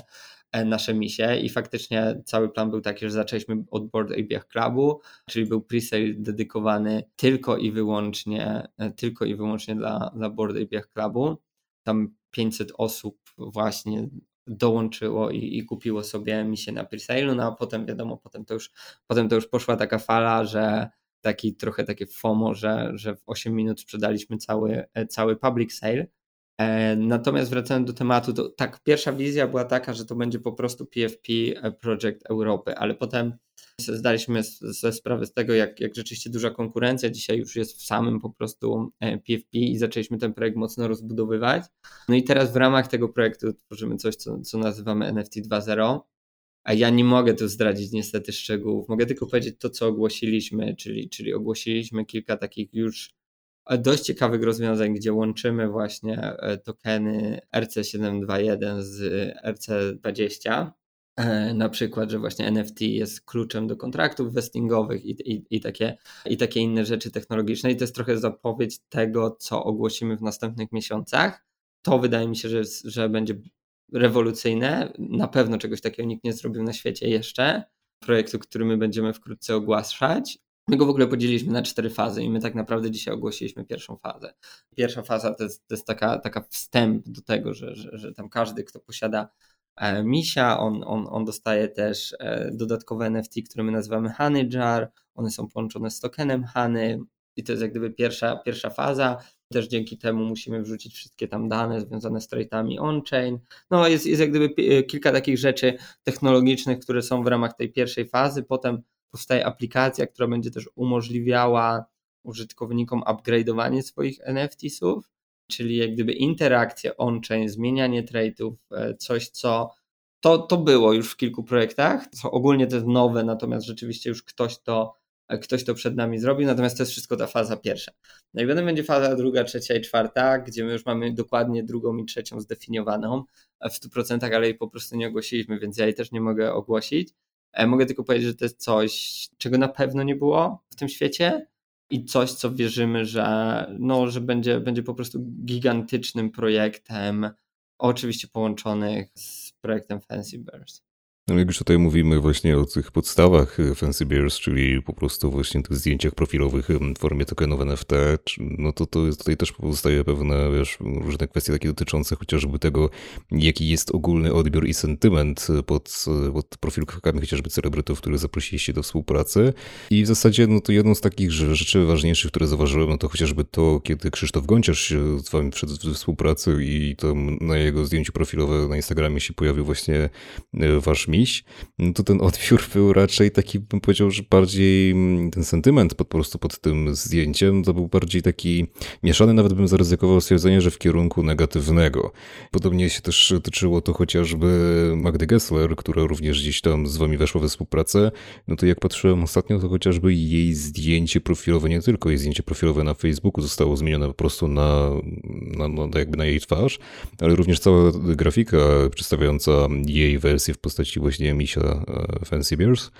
e, nasze misie i faktycznie cały plan był taki, że zaczęliśmy od Board Ape Clubu, czyli był presale dedykowany tylko i wyłącznie, e, tylko i wyłącznie dla, dla Board Ape Clubu. Tam 500 osób właśnie dołączyło i, i kupiło sobie misję na presale, no a potem wiadomo, potem to już, potem to już poszła taka fala, że taki trochę takie FOMO, że, że w 8 minut sprzedaliśmy cały, e, cały public sale. E, natomiast wracając do tematu, to tak, pierwsza wizja była taka, że to będzie po prostu PFP e, Project Europy, ale potem zdaliśmy sobie sprawę z tego, jak, jak rzeczywiście duża konkurencja dzisiaj już jest w samym po prostu PFP i zaczęliśmy ten projekt mocno rozbudowywać. No i teraz w ramach tego projektu tworzymy coś, co, co nazywamy NFT 2.0. A ja nie mogę tu zdradzić niestety szczegółów. Mogę tylko powiedzieć to, co ogłosiliśmy, czyli, czyli ogłosiliśmy kilka takich już dość ciekawych rozwiązań, gdzie łączymy właśnie e, tokeny RC721 z RC20. E, na przykład, że właśnie NFT jest kluczem do kontraktów vestingowych i, i, i, takie, i takie inne rzeczy technologiczne. I to jest trochę zapowiedź tego, co ogłosimy w następnych miesiącach. To wydaje mi się, że, że będzie rewolucyjne. Na pewno czegoś takiego nikt nie zrobił na świecie jeszcze. Projektu, który my będziemy wkrótce ogłaszać. My go w ogóle podzieliliśmy na cztery fazy i my tak naprawdę dzisiaj ogłosiliśmy pierwszą fazę. Pierwsza faza to jest, to jest taka, taka wstęp do tego, że, że, że tam każdy, kto posiada misia, on, on, on dostaje też e, dodatkowe NFT, które my nazywamy Honey Jar. One są połączone z tokenem Honey i to jest jak gdyby pierwsza, pierwsza faza. Też dzięki temu musimy wrzucić wszystkie tam dane związane z trade'ami on-chain. No jest, jest jak gdyby kilka takich rzeczy technologicznych, które są w ramach tej pierwszej fazy. Potem powstaje aplikacja, która będzie też umożliwiała użytkownikom upgrade'owanie swoich NFTsów, czyli jak gdyby interakcja on-chain, zmienianie trade'ów, e, coś co to, to było już w kilku projektach, co ogólnie to jest nowe, natomiast rzeczywiście już ktoś to ktoś to przed nami zrobił, natomiast to jest wszystko ta faza pierwsza. No i potem będzie faza druga, trzecia i czwarta, gdzie my już mamy dokładnie drugą i trzecią zdefiniowaną w 100%, ale jej po prostu nie ogłosiliśmy, więc ja jej też nie mogę ogłosić. Mogę tylko powiedzieć, że to jest coś, czego na pewno nie było w tym świecie i coś, co wierzymy, że, no, że będzie, będzie po prostu gigantycznym projektem, oczywiście połączonych z projektem Fancy Bears. No jak już tutaj mówimy właśnie o tych podstawach e, Fancy Bears, czyli po prostu właśnie tych zdjęciach profilowych w formie tokenów NFT, no to, to tutaj też pozostaje pewne, wiesz, różne kwestie takie dotyczące chociażby tego, jaki jest ogólny odbiór i sentyment pod, pod profilkami chociażby celebrytów, które zaprosiliście do współpracy. I w zasadzie no to jedną z takich rzeczy ważniejszych, które zauważyłem, no to chociażby to, kiedy Krzysztof Gonciarz z wami wszedł w współpracę i tam na jego zdjęciu profilowym na Instagramie się pojawił właśnie wasz miś, no to ten odbiór był raczej taki, bym powiedział, że bardziej mm, ten sentyment po prostu pod tym zdjęciem to był bardziej taki mieszany, nawet bym zaryzykował stwierdzenie, że w kierunku negatywnego. Podobnie się też tyczyło to chociażby Magdy Gessler, która również gdzieś tam z wami weszła we współpracę. No to jak patrzyłem ostatnio, to chociażby jej zdjęcie profilowe, nie tylko jej zdjęcie profilowe na Facebooku zostało zmienione po prostu na, na, na jakby na jej twarz, ale również cała grafika przedstawiająca jej wersję w postaci właśnie misia Fancy Bears,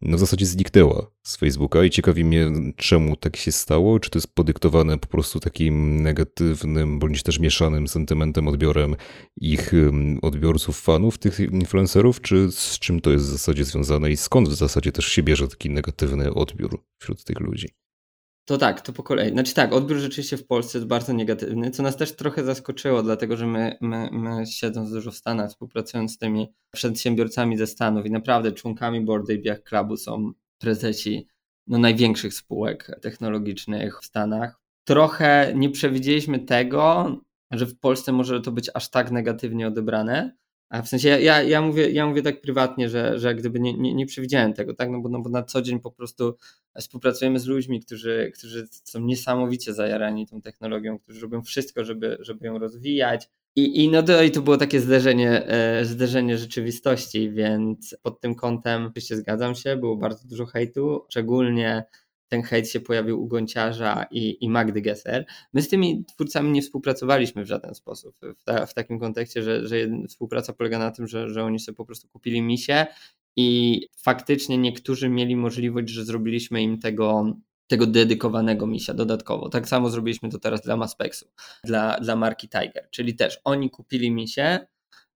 no w zasadzie zniknęła z Facebooka i ciekawi mnie, czemu tak się stało. Czy to jest podyktowane po prostu takim negatywnym, bądź też mieszanym sentymentem, odbiorem ich odbiorców, fanów, tych influencerów, czy z czym to jest w zasadzie związane i skąd w zasadzie też się bierze taki negatywny odbiór wśród tych ludzi? To tak, to po kolei. Znaczy tak, odbiór rzeczywiście w Polsce jest bardzo negatywny, co nas też trochę zaskoczyło, dlatego że my, my, my siedząc dużo w Stanach, współpracując z tymi przedsiębiorcami ze Stanów i naprawdę członkami Board Biach Clubu są prezesi no, największych spółek technologicznych w Stanach. Trochę nie przewidzieliśmy tego, że w Polsce może to być aż tak negatywnie odebrane. A w sensie ja, ja, ja, mówię, ja mówię tak prywatnie, że, że gdyby nie, nie, nie przewidziałem tego, tak? No bo, no bo na co dzień po prostu współpracujemy z ludźmi, którzy, którzy są niesamowicie zajarani tą technologią, którzy robią wszystko, żeby, żeby ją rozwijać. I, i, no to, i to było takie zderzenie, e, zderzenie rzeczywistości, więc pod tym kątem oczywiście zgadzam się, było bardzo dużo hejtu, szczególnie ten hejt się pojawił u Gonciarza i, i Magdy Gesser. My z tymi twórcami nie współpracowaliśmy w żaden sposób, w, ta, w takim kontekście, że, że współpraca polega na tym, że, że oni sobie po prostu kupili misie i faktycznie niektórzy mieli możliwość, że zrobiliśmy im tego, tego dedykowanego misia dodatkowo. Tak samo zrobiliśmy to teraz dla Maspexu, dla, dla marki Tiger, czyli też oni kupili misie,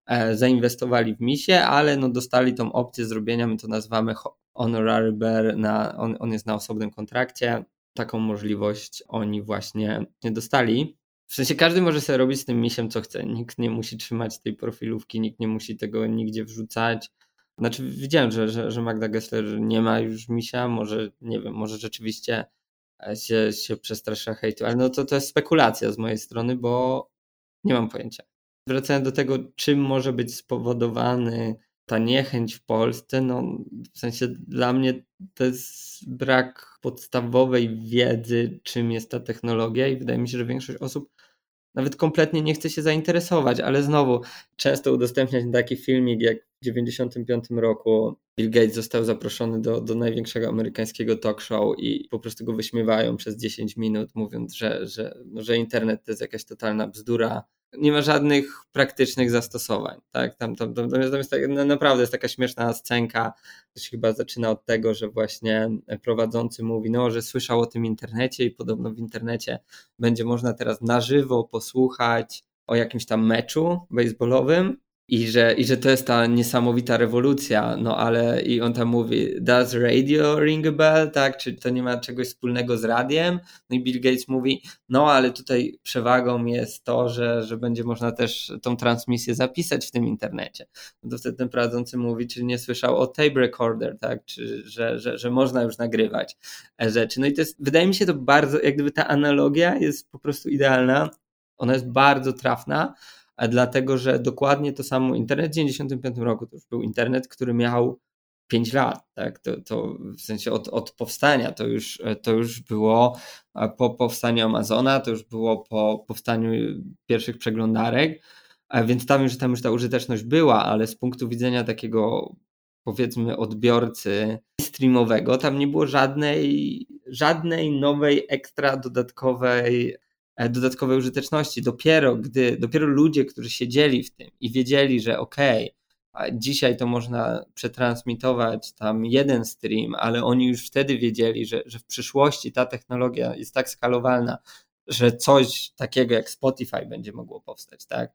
e, zainwestowali w misie, ale no dostali tą opcję zrobienia, my to nazywamy honorary bear, na, on, on jest na osobnym kontrakcie, taką możliwość oni właśnie nie dostali. W sensie każdy może sobie robić z tym misiem co chce, nikt nie musi trzymać tej profilówki, nikt nie musi tego nigdzie wrzucać, znaczy widziałem, że, że, że Magda Gessler nie ma już misia, może nie wiem, może rzeczywiście e, się, się przestrasza hejtu, ale no to, to jest spekulacja z mojej strony, bo nie mam pojęcia. Wracając do tego, czym może być spowodowany ta niechęć w Polsce, no w sensie dla mnie to jest brak podstawowej wiedzy, czym jest ta technologia i wydaje mi się, że większość osób nawet kompletnie nie chce się zainteresować, ale znowu często udostępniać taki filmik, jak 1995 roku Bill Gates został zaproszony do, do największego amerykańskiego talk show i po prostu go wyśmiewają przez 10 minut, mówiąc, że, że, no, że internet to jest jakaś totalna bzdura, nie ma żadnych praktycznych zastosowań. Tak? Tam, tam, tam, tam jest, tak, naprawdę jest taka śmieszna scenka, to się chyba zaczyna od tego, że właśnie prowadzący mówi, no, że słyszał o tym internecie i podobno w internecie będzie można teraz na żywo posłuchać o jakimś tam meczu baseballowym i że, I że to jest ta niesamowita rewolucja, no ale i on tam mówi, does radio ring a bell, tak, czy to nie ma czegoś wspólnego z radiem? No i Bill Gates mówi, no ale tutaj przewagą jest to, że, że będzie można też tą transmisję zapisać w tym internecie. No to wtedy ten prowadzący mówi, czy nie słyszał o tape recorder, tak, czy że, że, że można już nagrywać rzeczy. No i to jest, wydaje mi się to bardzo, jak gdyby ta analogia jest po prostu idealna, ona jest bardzo trafna, dlatego że dokładnie to samo internet w 1995 roku to już był internet, który miał 5 lat, tak? To, to w sensie od, od powstania to już, to już było po powstaniu Amazona, to już było po powstaniu pierwszych przeglądarek, więc tam już, tam już ta użyteczność była, ale z punktu widzenia takiego powiedzmy odbiorcy streamowego, tam nie było żadnej, żadnej nowej, ekstra dodatkowej dodatkowej użyteczności. Dopiero gdy, dopiero ludzie, którzy siedzieli w tym i wiedzieli, że okej, Dzisiaj to można przetransmitować tam jeden stream, ale oni już wtedy wiedzieli, że, że w przyszłości ta technologia jest tak skalowalna, że coś takiego jak Spotify będzie mogło powstać, tak?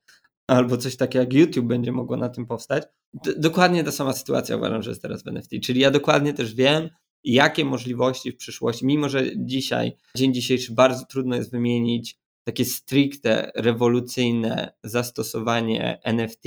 Albo coś takiego jak YouTube będzie mogło na tym powstać. D dokładnie ta sama sytuacja uważam, że jest teraz w NFT. Czyli ja dokładnie też wiem, jakie możliwości w przyszłości, mimo że dzisiaj, dzień dzisiejszy, bardzo trudno jest wymienić takie stricte rewolucyjne zastosowanie NFT,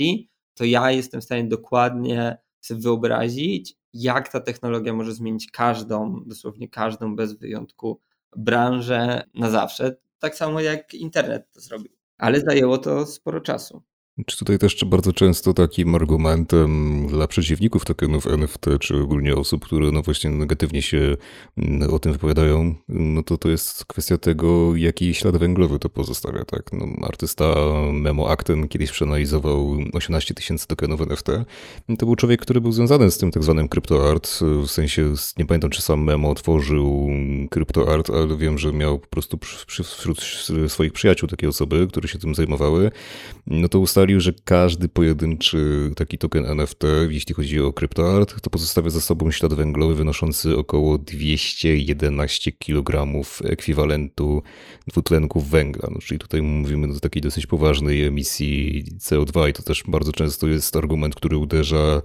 to ja jestem w stanie dokładnie sobie wyobrazić, jak ta technologia może zmienić każdą, dosłownie każdą bez wyjątku branżę na zawsze. Tak samo jak internet to zrobił. Ale zajęło to sporo czasu. Czy tutaj też bardzo często takim argumentem dla przeciwników tokenów NFT, czy ogólnie osób, które no właśnie negatywnie się mm, o tym wypowiadają, no to to jest kwestia tego, jaki ślad węglowy to pozostawia, tak? No, artysta Memo Acten kiedyś przeanalizował 18 tysięcy tokenów NFT. To był człowiek, który był związany z tym tak zwanym kryptoart, w sensie, nie pamiętam czy sam Memo tworzył kryptoart, ale wiem, że miał po prostu wśród swoich przyjaciół takie osoby, które się tym zajmowały. No to ustalił ustalił, że każdy pojedynczy taki token NFT, jeśli chodzi o kryptoart, to pozostawia za sobą ślad węglowy wynoszący około 211 kg ekwiwalentu dwutlenku węgla. No, czyli tutaj mówimy o takiej dosyć poważnej emisji CO2 i to też bardzo często jest argument, który uderza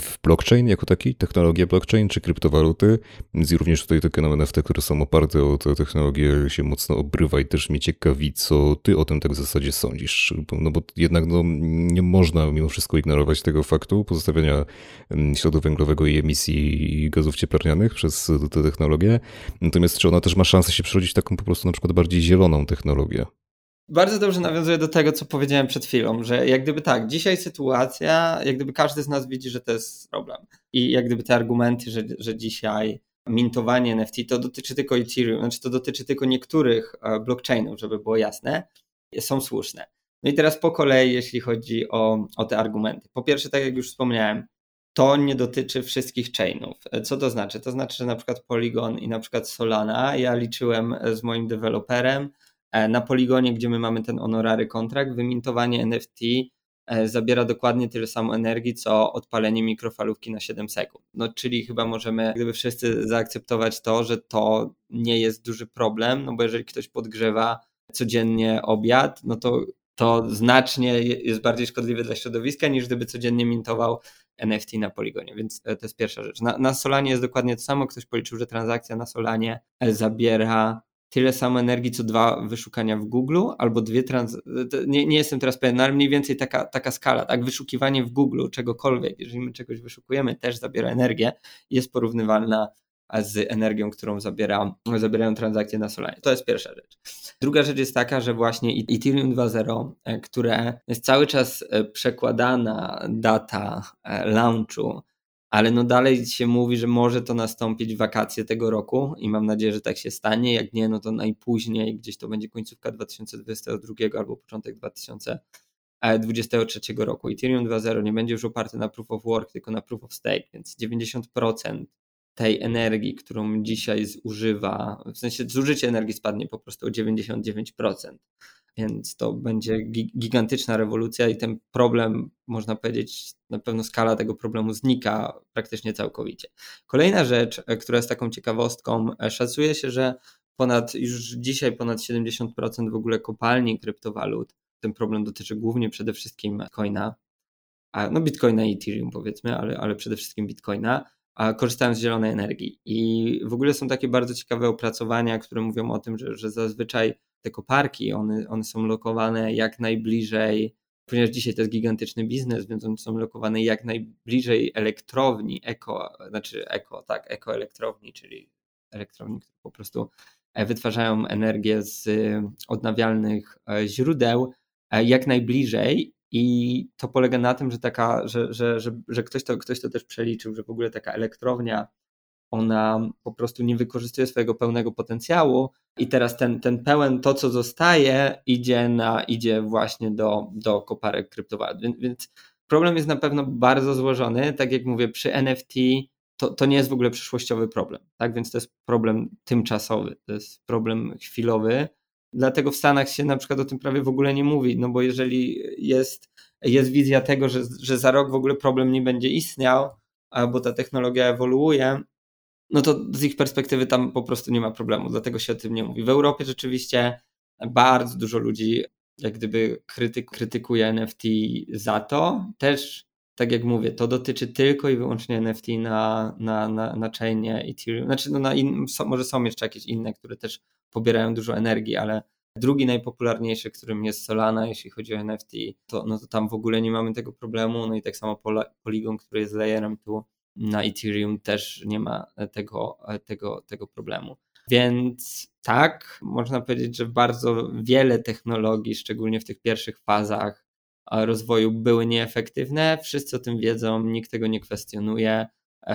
w blockchain jako taki, technologię blockchain czy kryptowaluty. Więc również tutaj tokeny NFT, które są oparte o tę technologię się mocno obrywa i też mnie ciekawi, co ty o tym tak w zasadzie sądzisz. No bo jednak jednak no, nie można mimo wszystko ignorować tego faktu pozostawiania mm, śladu węglowego i emisji gazów cieplarnianych przez tę technologię. Natomiast czy ona też ma szansę się przerodzić w taką po prostu na przykład bardziej zieloną technologię? Bardzo dobrze nawiązuje do tego, co powiedziałem przed chwilą, że jak gdyby tak, dzisiaj sytuacja, jak gdyby każdy z nas widzi, że to jest problem. I jak gdyby te argumenty, że, że dzisiaj mintowanie NFT to dotyczy tylko Ethereum, znaczy to dotyczy tylko niektórych e, blockchainów, żeby było jasne, są słuszne. No i teraz po kolei, jeśli chodzi o, o te argumenty. Po pierwsze, tak jak już wspomniałem, to nie dotyczy wszystkich chainów. Co to znaczy? To znaczy, że na przykład Polygon i na przykład Solana, ja liczyłem z moim deweloperem e, na Polygonie, gdzie my mamy ten honorary kontrakt, wymintowanie NFT e, zabiera dokładnie tyle samo energii, co odpalenie mikrofalówki na 7 sekund. No, czyli chyba możemy gdyby wszyscy zaakceptować to, że to nie jest duży problem, no bo jeżeli ktoś podgrzewa codziennie obiad, no to to znacznie jest bardziej szkodliwe dla środowiska niż gdyby codziennie mintował NFT na Poligonie, więc to jest pierwsza rzecz. Na, na Solanie jest dokładnie to samo. Ktoś policzył, że transakcja na Solanie zabiera tyle samo energii, co dwa wyszukania w Google, albo dwie trans... Nie, nie jestem teraz pewien, no ale mniej więcej taka, taka skala, tak? Wyszukiwanie w Google czegokolwiek, jeżeli my czegoś wyszukujemy, też zabiera energię, jest porównywalna z energią, którą zabiera, zabierają transakcje na Solanie. To jest pierwsza rzecz. Druga rzecz jest taka, że właśnie Ethereum 2.0, e, które jest cały czas e, przekładana data e, launchu, ale no dalej się mówi, że może to nastąpić w wakacje tego roku i mam nadzieję, że tak się stanie. Jak nie, no to najpóźniej gdzieś to będzie końcówka 2022 albo początek 2023 roku. Ethereum 2.0 nie będzie już oparty na proof of work, tylko na proof of stake, więc 90% tej energii, którą dzisiaj zużywa, w sensie zużycie energii spadnie po prostu o 99%. Więc to będzie gigantyczna rewolucja i ten problem, można powiedzieć, na pewno skala tego problemu znika praktycznie całkowicie. Kolejna rzecz, e, która jest taką ciekawostką, e, szacuje się, że ponad już dzisiaj ponad 70% w ogóle kopalni kryptowalut. Ten problem dotyczy głównie przede wszystkim Bitcoina, no Bitcoina i Ethereum powiedzmy, ale, ale przede wszystkim Bitcoina a korzystają z zielonej energii. I w ogóle są takie bardzo ciekawe opracowania, które mówią o tym, że, że zazwyczaj te koparki, one, one są lokowane jak najbliżej, ponieważ dzisiaj to jest gigantyczny biznes, więc one są lokowane jak najbliżej elektrowni, eko, znaczy eko, tak, ekoelektrowni, czyli elektrowni, które po prostu e, wytwarzają energię z odnawialnych e, źródeł, e, jak najbliżej i to polega na tym, że taka, że, że, że, że ktoś, to, ktoś to też przeliczył, że w ogóle taka elektrownia, ona po prostu nie wykorzystuje swojego pełnego potencjału i teraz ten, ten pełen, to co zostaje, idzie, na, idzie właśnie do, do koparek kryptowalut. Więc, więc problem jest na pewno bardzo złożony. Tak jak mówię, przy NFT to, to nie jest w ogóle przyszłościowy problem, tak? Więc to jest problem tymczasowy, to jest problem chwilowy Dlatego w Stanach się na przykład o tym prawie w ogóle nie mówi, no bo jeżeli jest, jest wizja tego, że, że za rok w ogóle problem nie będzie istniał, albo ta technologia ewoluuje, no to z ich perspektywy tam po prostu nie ma problemu, dlatego się o tym nie mówi. W Europie rzeczywiście bardzo dużo ludzi jak gdyby krytyk, krytykuje NFT za to. Też, tak jak mówię, to dotyczy tylko i wyłącznie NFT na, na, na, na chainie Ethereum. Znaczy, no na in, może są jeszcze jakieś inne, które też pobierają dużo energii, ale drugi najpopularniejszy, którym jest Solana, jeśli chodzi o NFT, to, no to tam w ogóle nie mamy tego problemu. No i tak samo Polygon, który jest layerem tu na Ethereum też nie ma tego, tego, tego problemu. Więc tak, można powiedzieć, że bardzo wiele technologii, szczególnie w tych pierwszych fazach rozwoju, były nieefektywne. Wszyscy o tym wiedzą, nikt tego nie kwestionuje.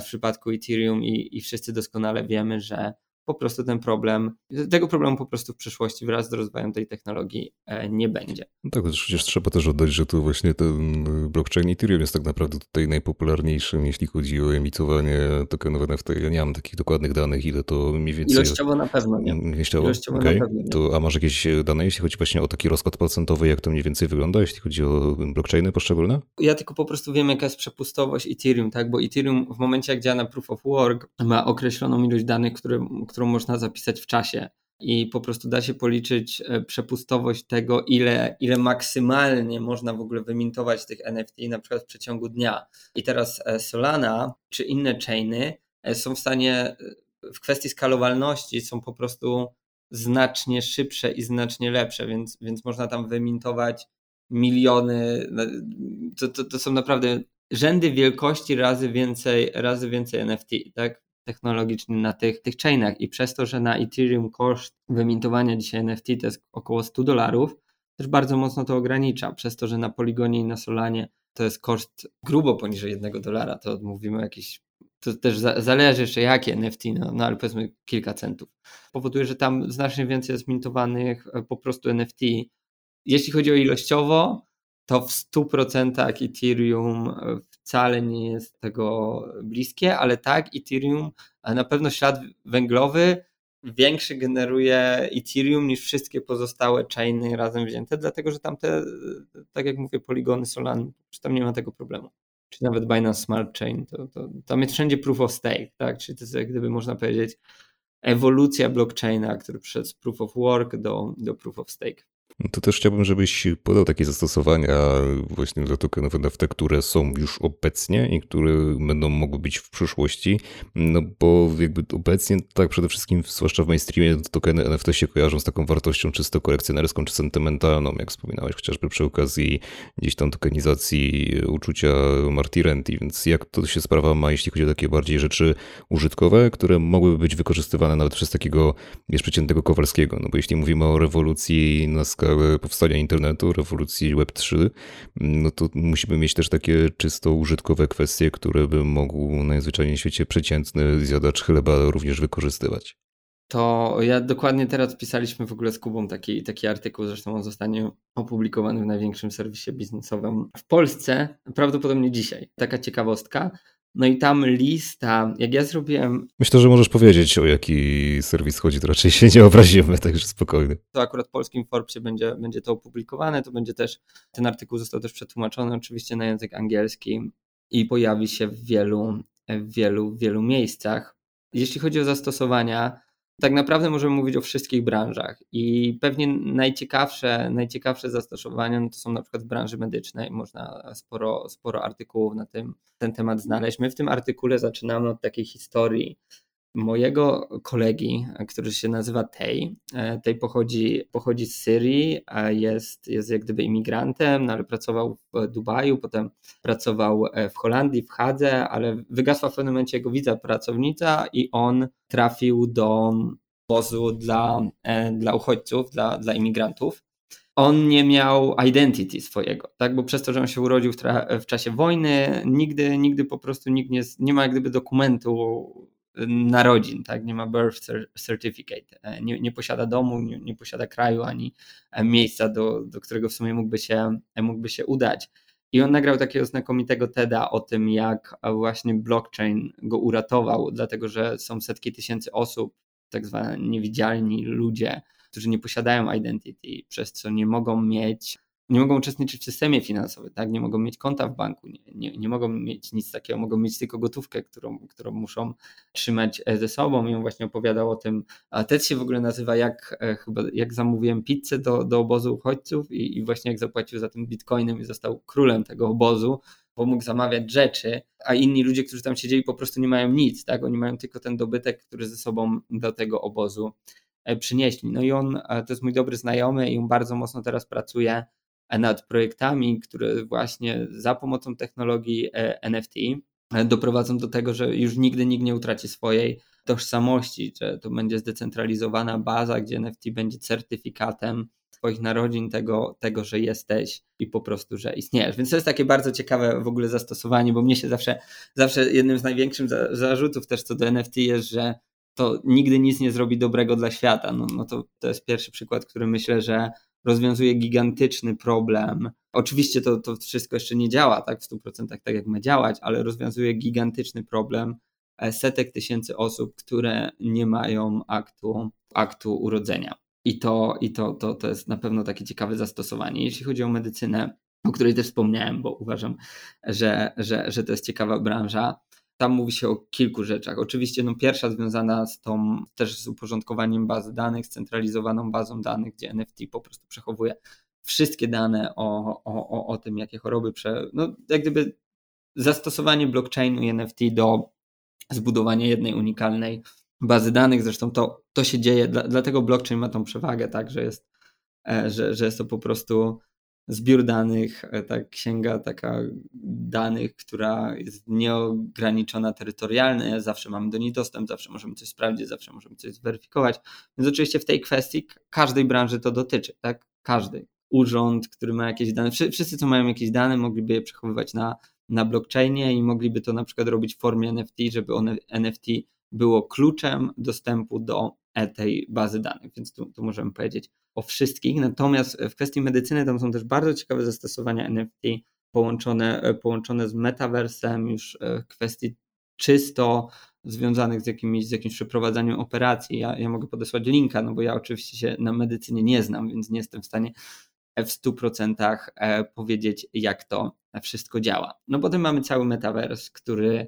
W przypadku Ethereum i, i wszyscy doskonale wiemy, że po prostu ten problem, tego problemu po prostu w przyszłości wraz z rozwojem tej technologii e, nie będzie. No tak, przecież trzeba też oddać, że to właśnie ten blockchain Ethereum jest tak naprawdę tutaj najpopularniejszym, jeśli chodzi o emitowanie tokenów NFT. Ja nie mam takich dokładnych danych, ile to mniej więcej... Ilościowo na pewno nie. Ilościowo, Ilościowo okay. na pewno nie. To, a masz jakieś dane, jeśli chodzi właśnie o taki rozkład procentowy, jak to mniej więcej wygląda, jeśli chodzi o blockchainy poszczególne? Ja tylko po prostu wiem, jaka jest przepustowość Ethereum, tak, bo Ethereum w momencie, jak działa na Proof of Work, ma określoną ilość danych, które, którą można zapisać w czasie i po prostu da się policzyć e, przepustowość tego, ile, ile maksymalnie można w ogóle wymintować tych NFT na przykład w przeciągu dnia. I teraz e, Solana czy inne chainy e, są w stanie w kwestii skalowalności są po prostu znacznie szybsze i znacznie lepsze, więc, więc można tam wymintować miliony. To, to, to są naprawdę rzędy wielkości razy więcej, razy więcej NFT, tak? Technologiczny na tych, tych chainach i przez to, że na Ethereum koszt wymintowania dzisiaj NFT to jest około 100 dolarów, też bardzo mocno to ogranicza, przez to, że na Poligonie i na Solanie to jest koszt grubo poniżej 1 dolara, to mówimy o jakiś to też zależy jeszcze jakie NFT, no, no ale powiedzmy kilka centów. Powoduje, że tam znacznie więcej jest mintowanych e, po prostu NFT. Jeśli chodzi o ilościowo, to w 100% Ethereum e, wcale nie jest tego bliskie, ale tak, Ethereum, na pewno ślad węglowy większy generuje Ethereum niż wszystkie pozostałe chainy razem wzięte, dlatego że tam te, tak jak mówię, poligony Solana, tam nie ma tego problemu. Czy nawet Binance Smart Chain, to, to, tam jest wszędzie proof of stake, tak? Czyli to jest jak gdyby można powiedzieć ewolucja blockchaina, który przeszedł z proof of work do, do proof of stake. To też chciałbym, żebyś podał takie zastosowania właśnie dla tokenów NFT, które są już obecnie i które będą mogły być w przyszłości, no bo jakby obecnie tak przede wszystkim, zwłaszcza w mainstreamie, tokeny NFT się kojarzą z taką wartością czysto kolekcjonerską czy sentymentalną, jak wspominałeś chociażby przy okazji gdzieś tam tokenizacji uczucia Marty Renty, więc jak to się sprawa ma, jeśli chodzi o takie bardziej rzeczy użytkowe, które mogłyby być wykorzystywane nawet przez takiego, wiesz, przeciętnego Kowalskiego, no bo jeśli mówimy o rewolucji na powstania internetu, rewolucji Web3, no to musimy mieć też takie czysto użytkowe kwestie, które by mógł najzwyczajniej w świecie przeciętny zjadacz chleba również wykorzystywać. To ja dokładnie teraz pisaliśmy w ogóle z Kubą taki, taki artykuł, zresztą on zostanie opublikowany w największym serwisie biznesowym w Polsce, prawdopodobnie dzisiaj. Taka ciekawostka. No i tam lista, jak ja zrobiłem. Myślę, że możesz powiedzieć, o jaki serwis chodzi, to raczej się nie obrazimy, także spokojnie. To akurat w polskim Forbesie będzie, będzie to opublikowane, to będzie też, ten artykuł został też przetłumaczony oczywiście na język angielski i pojawi się w wielu, w wielu, wielu miejscach. Jeśli chodzi o zastosowania, tak naprawdę możemy mówić o wszystkich branżach i pewnie najciekawsze, najciekawsze zastosowania no to są na przykład w branży medycznej. Można sporo, sporo artykułów na tym, ten temat znaleźć. My w tym artykule zaczynamy od takiej historii mojego kolegi, który się nazywa Tej. E, Tej pochodzi, pochodzi z Syrii, jest, jest jak gdyby imigrantem, no ale pracował w Dubaju, potem pracował e, w Holandii, w Hadze, ale wygasła w pewnym momencie jego wiza pracownica i on trafił do wozu dla, e, dla uchodźców, dla, dla imigrantów on nie miał identity swojego, tak? Bo przez to, że on się urodził w, w, czasie wojny, nigdy, nigdy po prostu nikt nie, nie ma jak gdyby dokumentu narodzin, tak? nie ma birth certificate, e, nie, nie posiada domu, nie, nie, posiada kraju ani e, miejsca, do, do którego w sumie mógłby się, e, mógłby się udać. I on nagrał takiego znakomitego TEDa o tym, jak właśnie blockchain go uratował, dlatego że są setki tysięcy osób tak zwani niewidzialni ludzie, którzy nie posiadają identity, przez co nie mogą mieć nie mogą uczestniczyć w systemie finansowym, tak? nie mogą mieć konta w banku, nie, nie, nie mogą mieć nic takiego, mogą mieć tylko gotówkę, którą, którą muszą trzymać e, ze sobą. I on właśnie opowiadał o tym, a TED się w ogóle nazywa jak, e, chyba, jak zamówiłem pizzę do, do obozu uchodźców i, i właśnie jak zapłacił za tym bitcoinem i został królem tego obozu, bo mógł zamawiać rzeczy, a inni ludzie, którzy tam siedzieli, po prostu nie mają nic, tak? Oni mają tylko ten dobytek, który ze sobą do tego obozu e, przynieśli. No i on, to jest mój dobry znajomy i on bardzo mocno teraz pracuje nad projektami, które właśnie za pomocą technologii e, NFT e, doprowadzą do tego, że już nigdy nikt nie utraci swojej tożsamości, że to będzie zdecentralizowana baza, gdzie NFT będzie certyfikatem Twoich narodzin, tego, tego, że jesteś i po prostu, że istniejesz. Więc to jest takie bardzo ciekawe w ogóle zastosowanie, bo mnie się zawsze, zawsze jednym z największych zarzutów też co do NFT jest, że to nigdy nic nie zrobi dobrego dla świata. No, no to, to jest pierwszy przykład, który myślę, że rozwiązuje gigantyczny problem. Oczywiście to, to wszystko jeszcze nie działa tak w 100% tak jak ma działać, ale rozwiązuje gigantyczny problem e, setek tysięcy osób, które nie mają aktu, aktu urodzenia. I, to, i to, to, to jest na pewno takie ciekawe zastosowanie. Jeśli chodzi o medycynę, o której też wspomniałem, bo uważam, że, że, że to jest ciekawa branża, tam mówi się o kilku rzeczach. Oczywiście no, pierwsza związana z tą też z uporządkowaniem bazy danych, scentralizowaną bazą danych, gdzie NFT po prostu przechowuje wszystkie dane o, o, o tym, jakie choroby, prze... no jak gdyby zastosowanie blockchainu i NFT do zbudowania jednej unikalnej bazy danych. Zresztą to, to się dzieje, dlatego blockchain ma tą przewagę, tak, że jest, e, że, że jest to po prostu zbiór danych, tak, księga taka danych, która jest nieograniczona terytorialnie, zawsze mamy do niej dostęp, zawsze możemy coś sprawdzić, zawsze możemy coś zweryfikować. Więc oczywiście w tej kwestii każdej branży to dotyczy, tak? Każdej. Urząd, który ma jakieś dane, wszyscy, co mają jakieś dane, mogliby je przechowywać na, na blockchainie i mogliby to na przykład robić w formie NFT, żeby one, NFT było kluczem dostępu do tej bazy danych, więc tu, tu możemy powiedzieć o wszystkich. Natomiast w kwestii medycyny tam są też bardzo ciekawe zastosowania NFT połączone, połączone z metaversem, już w kwestii czysto związanych z jakimś, z jakimś przeprowadzaniem operacji. Ja, ja mogę podesłać linka, no bo ja oczywiście się na medycynie nie znam, więc nie jestem w stanie w 100% e, powiedzieć, jak to wszystko działa. No potem mamy cały metavers, który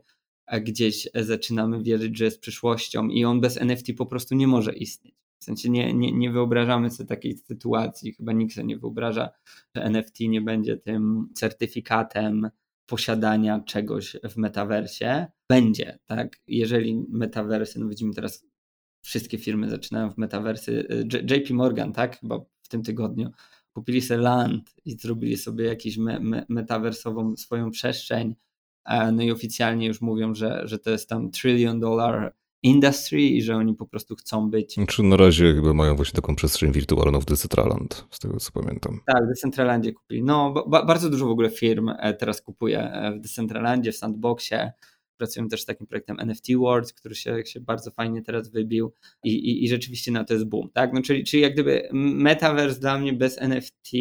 gdzieś zaczynamy wierzyć, że jest przyszłością i on bez NFT po prostu nie może istnieć. W sensie nie, nie, nie wyobrażamy sobie takiej sytuacji, chyba nikt sobie nie wyobraża, że NFT nie będzie tym certyfikatem posiadania czegoś w metaversie. Będzie, tak? Jeżeli metaversy, no widzimy teraz wszystkie firmy zaczynają w metaversy. JP Morgan, tak? Chyba w tym tygodniu kupili sobie land i zrobili sobie jakąś me, me, metaversową swoją przestrzeń E, no i oficjalnie już mówią, że, że to jest tam trillion dollar industry i że oni po prostu chcą być. Czy na razie chyba mają właśnie taką przestrzeń wirtualną w Decentraland, z tego co pamiętam. Tak, w Decentralandzie kupili. No, ba bardzo dużo w ogóle firm e, teraz kupuje e, w Decentralandzie, w Sandboxie. Pracują też z takim projektem NFT World, który się, się bardzo fajnie teraz wybił i, i, i rzeczywiście na to jest boom. Tak? No, czyli, czyli jak gdyby metaverse dla mnie bez NFT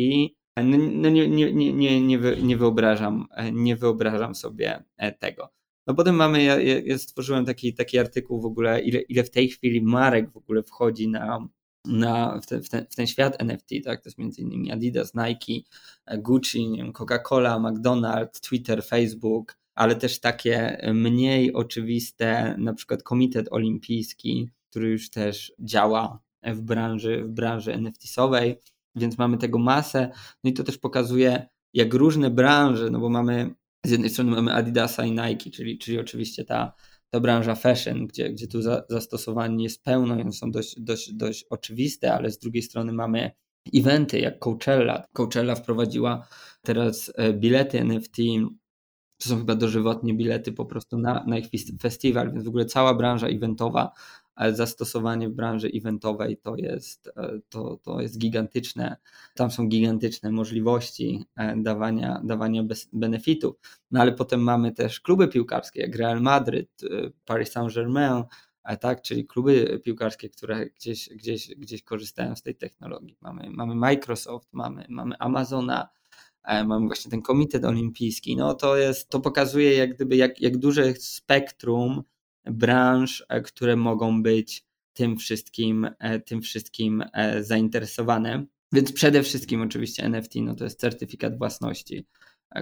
no, no nie, nie, nie, nie, nie, nie, wyobrażam, nie wyobrażam sobie e, tego. No potem mamy, ja, ja stworzyłem taki, taki artykuł w ogóle, ile, ile w tej chwili marek w ogóle wchodzi na, na, w, te, w, ten, w ten świat NFT, tak? To jest między innymi Adidas, Nike, Gucci, Coca-Cola, McDonald's, Twitter, Facebook, ale też takie mniej oczywiste, na przykład Komitet Olimpijski, który już też działa w branży, w branży NFT-sowej więc mamy tego masę. No i to też pokazuje, jak różne branże, no bo mamy z jednej strony mamy Adidasa i Nike, czyli, czyli oczywiście ta, ta branża fashion, gdzie, gdzie tu za, zastosowań jest pełno one są dość, dość, dość oczywiste, ale z drugiej strony mamy eventy jak Coachella. Coachella wprowadziła teraz e, bilety NFT, to są chyba dożywotnie bilety po prostu na, na ich festiwal, więc w ogóle cała branża eventowa zastosowanie w branży eventowej to jest, e, to, to jest gigantyczne. Tam są gigantyczne możliwości e, dawania, dawania benefitów. No ale potem mamy też kluby piłkarskie, jak Real Madrid, e, Paris Saint-Germain, tak, czyli kluby piłkarskie, które gdzieś, gdzieś, gdzieś korzystają z tej technologii. Mamy, mamy Microsoft, mamy, mamy Amazona, mamy właśnie ten komitet olimpijski. No to jest, to pokazuje jak gdyby jak, jak duże spektrum branż, e, które mogą być tym wszystkim, tym wszystkim zainteresowane. Więc przede wszystkim oczywiście NFT no to jest certyfikat własności,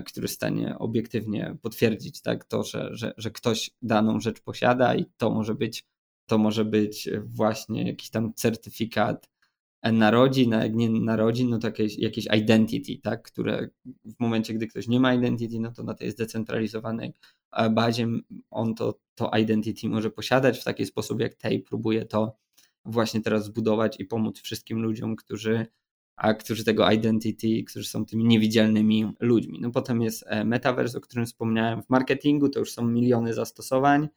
który stanie obiektywnie potwierdzić tak, to, że, że, że ktoś daną rzecz posiada i to może być, to może być właśnie jakiś tam certyfikat narodzin, a jak nie narodzin, no to jakieś, jakieś identity, tak, które w momencie, gdy ktoś nie ma identity, no to na tej zdecentralizowanej bazie on to, to identity może posiadać w taki sposób, jak tej próbuje to właśnie teraz zbudować i pomóc wszystkim ludziom, którzy, a którzy tego identity, którzy są tymi niewidzialnymi ludźmi. No potem jest e, metaverse, o którym wspomniałem w marketingu, to już są miliony zastosowań,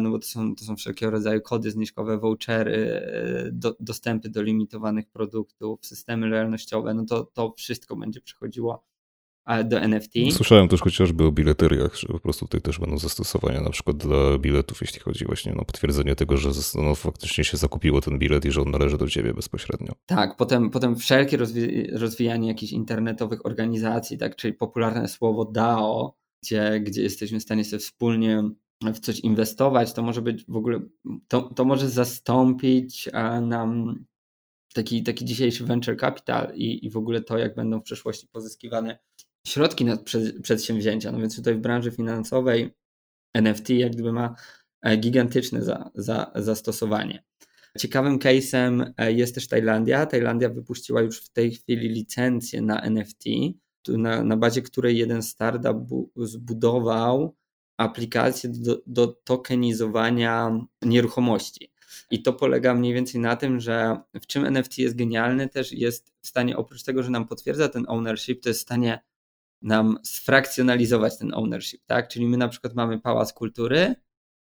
no bo to są, to są wszelkiego rodzaju kody zniżkowe, vouchery, e, do, dostępy do limitowanych produktów, systemy lojalnościowe, no to, to wszystko będzie przechodziło do NFT. Słyszałem też chociażby o bileteriach, że po prostu tutaj też będą zastosowania na przykład dla biletów, jeśli chodzi właśnie o potwierdzenie tego, że no, faktycznie się zakupiło ten bilet i że on należy do ciebie bezpośrednio. Tak, potem, potem wszelkie rozwi rozwijanie jakichś internetowych organizacji, tak, czyli popularne słowo DAO, gdzie, gdzie jesteśmy w stanie sobie wspólnie w coś inwestować, to może być w ogóle, to, to może zastąpić nam taki, taki dzisiejszy venture capital i, i w ogóle to, jak będą w przyszłości pozyskiwane środki na przedsięwzięcia. No więc tutaj w branży finansowej NFT jak gdyby ma e, gigantyczne za, za, zastosowanie. Ciekawym case'em e, jest też Tajlandia. Tajlandia wypuściła już w tej chwili licencję na NFT, na, na bazie której jeden startup zbudował aplikację do, do tokenizowania nieruchomości. I to polega mniej więcej na tym, że w czym NFT jest genialny, też jest w stanie, oprócz tego, że nam potwierdza ten ownership, to jest w stanie nam sfrakcjonalizować ten ownership, tak? Czyli my na przykład mamy pałac kultury,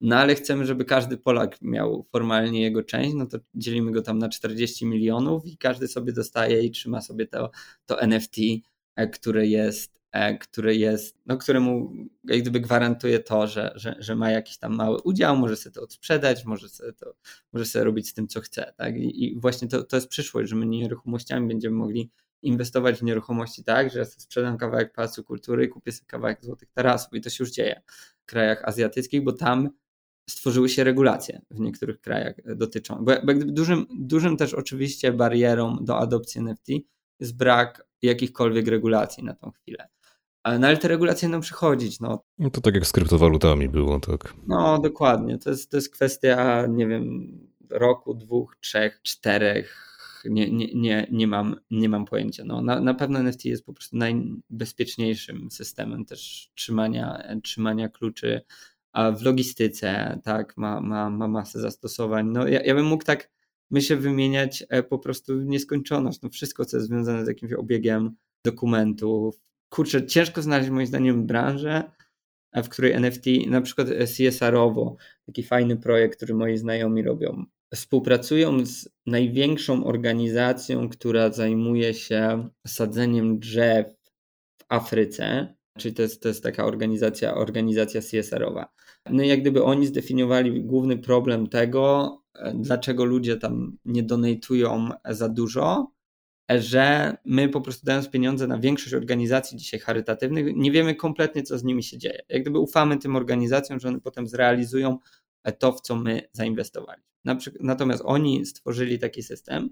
no ale chcemy, żeby każdy Polak miał formalnie jego część, no to dzielimy go tam na 40 milionów i każdy sobie dostaje i trzyma sobie to, to NFT, e, które jest który jest, no, któremu jak gdyby gwarantuje to, że, że, że ma jakiś tam mały udział, może sobie to odsprzedać, może sobie, to, może sobie robić z tym, co chce. Tak? I, i właśnie to, to jest przyszłość, że my nieruchomościami będziemy mogli inwestować w nieruchomości tak, że ja sprzedam kawałek Pałacu Kultury i kupię sobie kawałek Złotych Tarasów i to się już dzieje w krajach azjatyckich, bo tam stworzyły się regulacje w niektórych krajach dotyczą. Bo, bo dużym, dużym też oczywiście barierą do adopcji NFT jest brak jakichkolwiek regulacji na tą chwilę. No ale te regulacje będą przychodzić. No. no to tak jak z kryptowalutami było, tak. No dokładnie. To jest, to jest kwestia, nie wiem, roku, dwóch, trzech, czterech. Nie, nie, nie, nie, mam, nie mam pojęcia. No, na, na pewno NFT jest po prostu najbezpieczniejszym systemem też trzymania, trzymania kluczy a w logistyce, tak, ma, ma, ma masę zastosowań. No, ja, ja bym mógł tak, myślę, wymieniać e, po prostu nieskończoność. No, wszystko, co jest związane z jakimś obiegiem dokumentów, kurczę, ciężko znaleźć moim zdaniem branżę, w której NFT, na przykład CSR-owo, taki fajny projekt, który moi znajomi robią. Współpracują z największą organizacją, która zajmuje się sadzeniem drzew w Afryce, czyli to jest, to jest taka organizacja, organizacja CSR-owa. No i jak gdyby oni zdefiniowali główny problem tego, dlaczego ludzie tam nie donatują za dużo, że my po prostu dając pieniądze na większość organizacji dzisiaj charytatywnych, nie wiemy kompletnie, co z nimi się dzieje. Jak gdyby ufamy tym organizacjom, że one potem zrealizują to, w co my zainwestowali. Natomiast oni stworzyli taki system,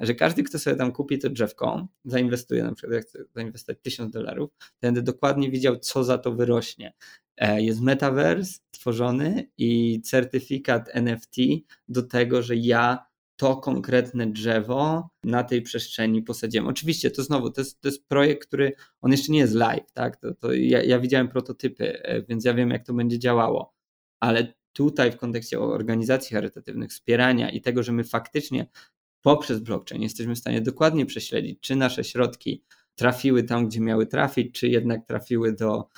że każdy, kto sobie tam kupi to drzewko, zainwestuje, na przykład jak chce zainwestować 1000 dolarów, będę dokładnie widział, co za to wyrośnie. E, jest metaverse tworzony i certyfikat NFT do tego, że ja to konkretne drzewo na tej przestrzeni posadziłem. Oczywiście to znowu, to jest, to jest projekt, który on jeszcze nie jest live, tak? To, to ja, ja widziałem prototypy, e, więc ja wiem, jak to będzie działało, ale tutaj w kontekście organizacji charytatywnych, wspierania i tego, że my faktycznie poprzez blockchain jesteśmy w stanie dokładnie prześledzić, czy nasze środki trafiły tam, gdzie miały trafić, czy jednak trafiły do,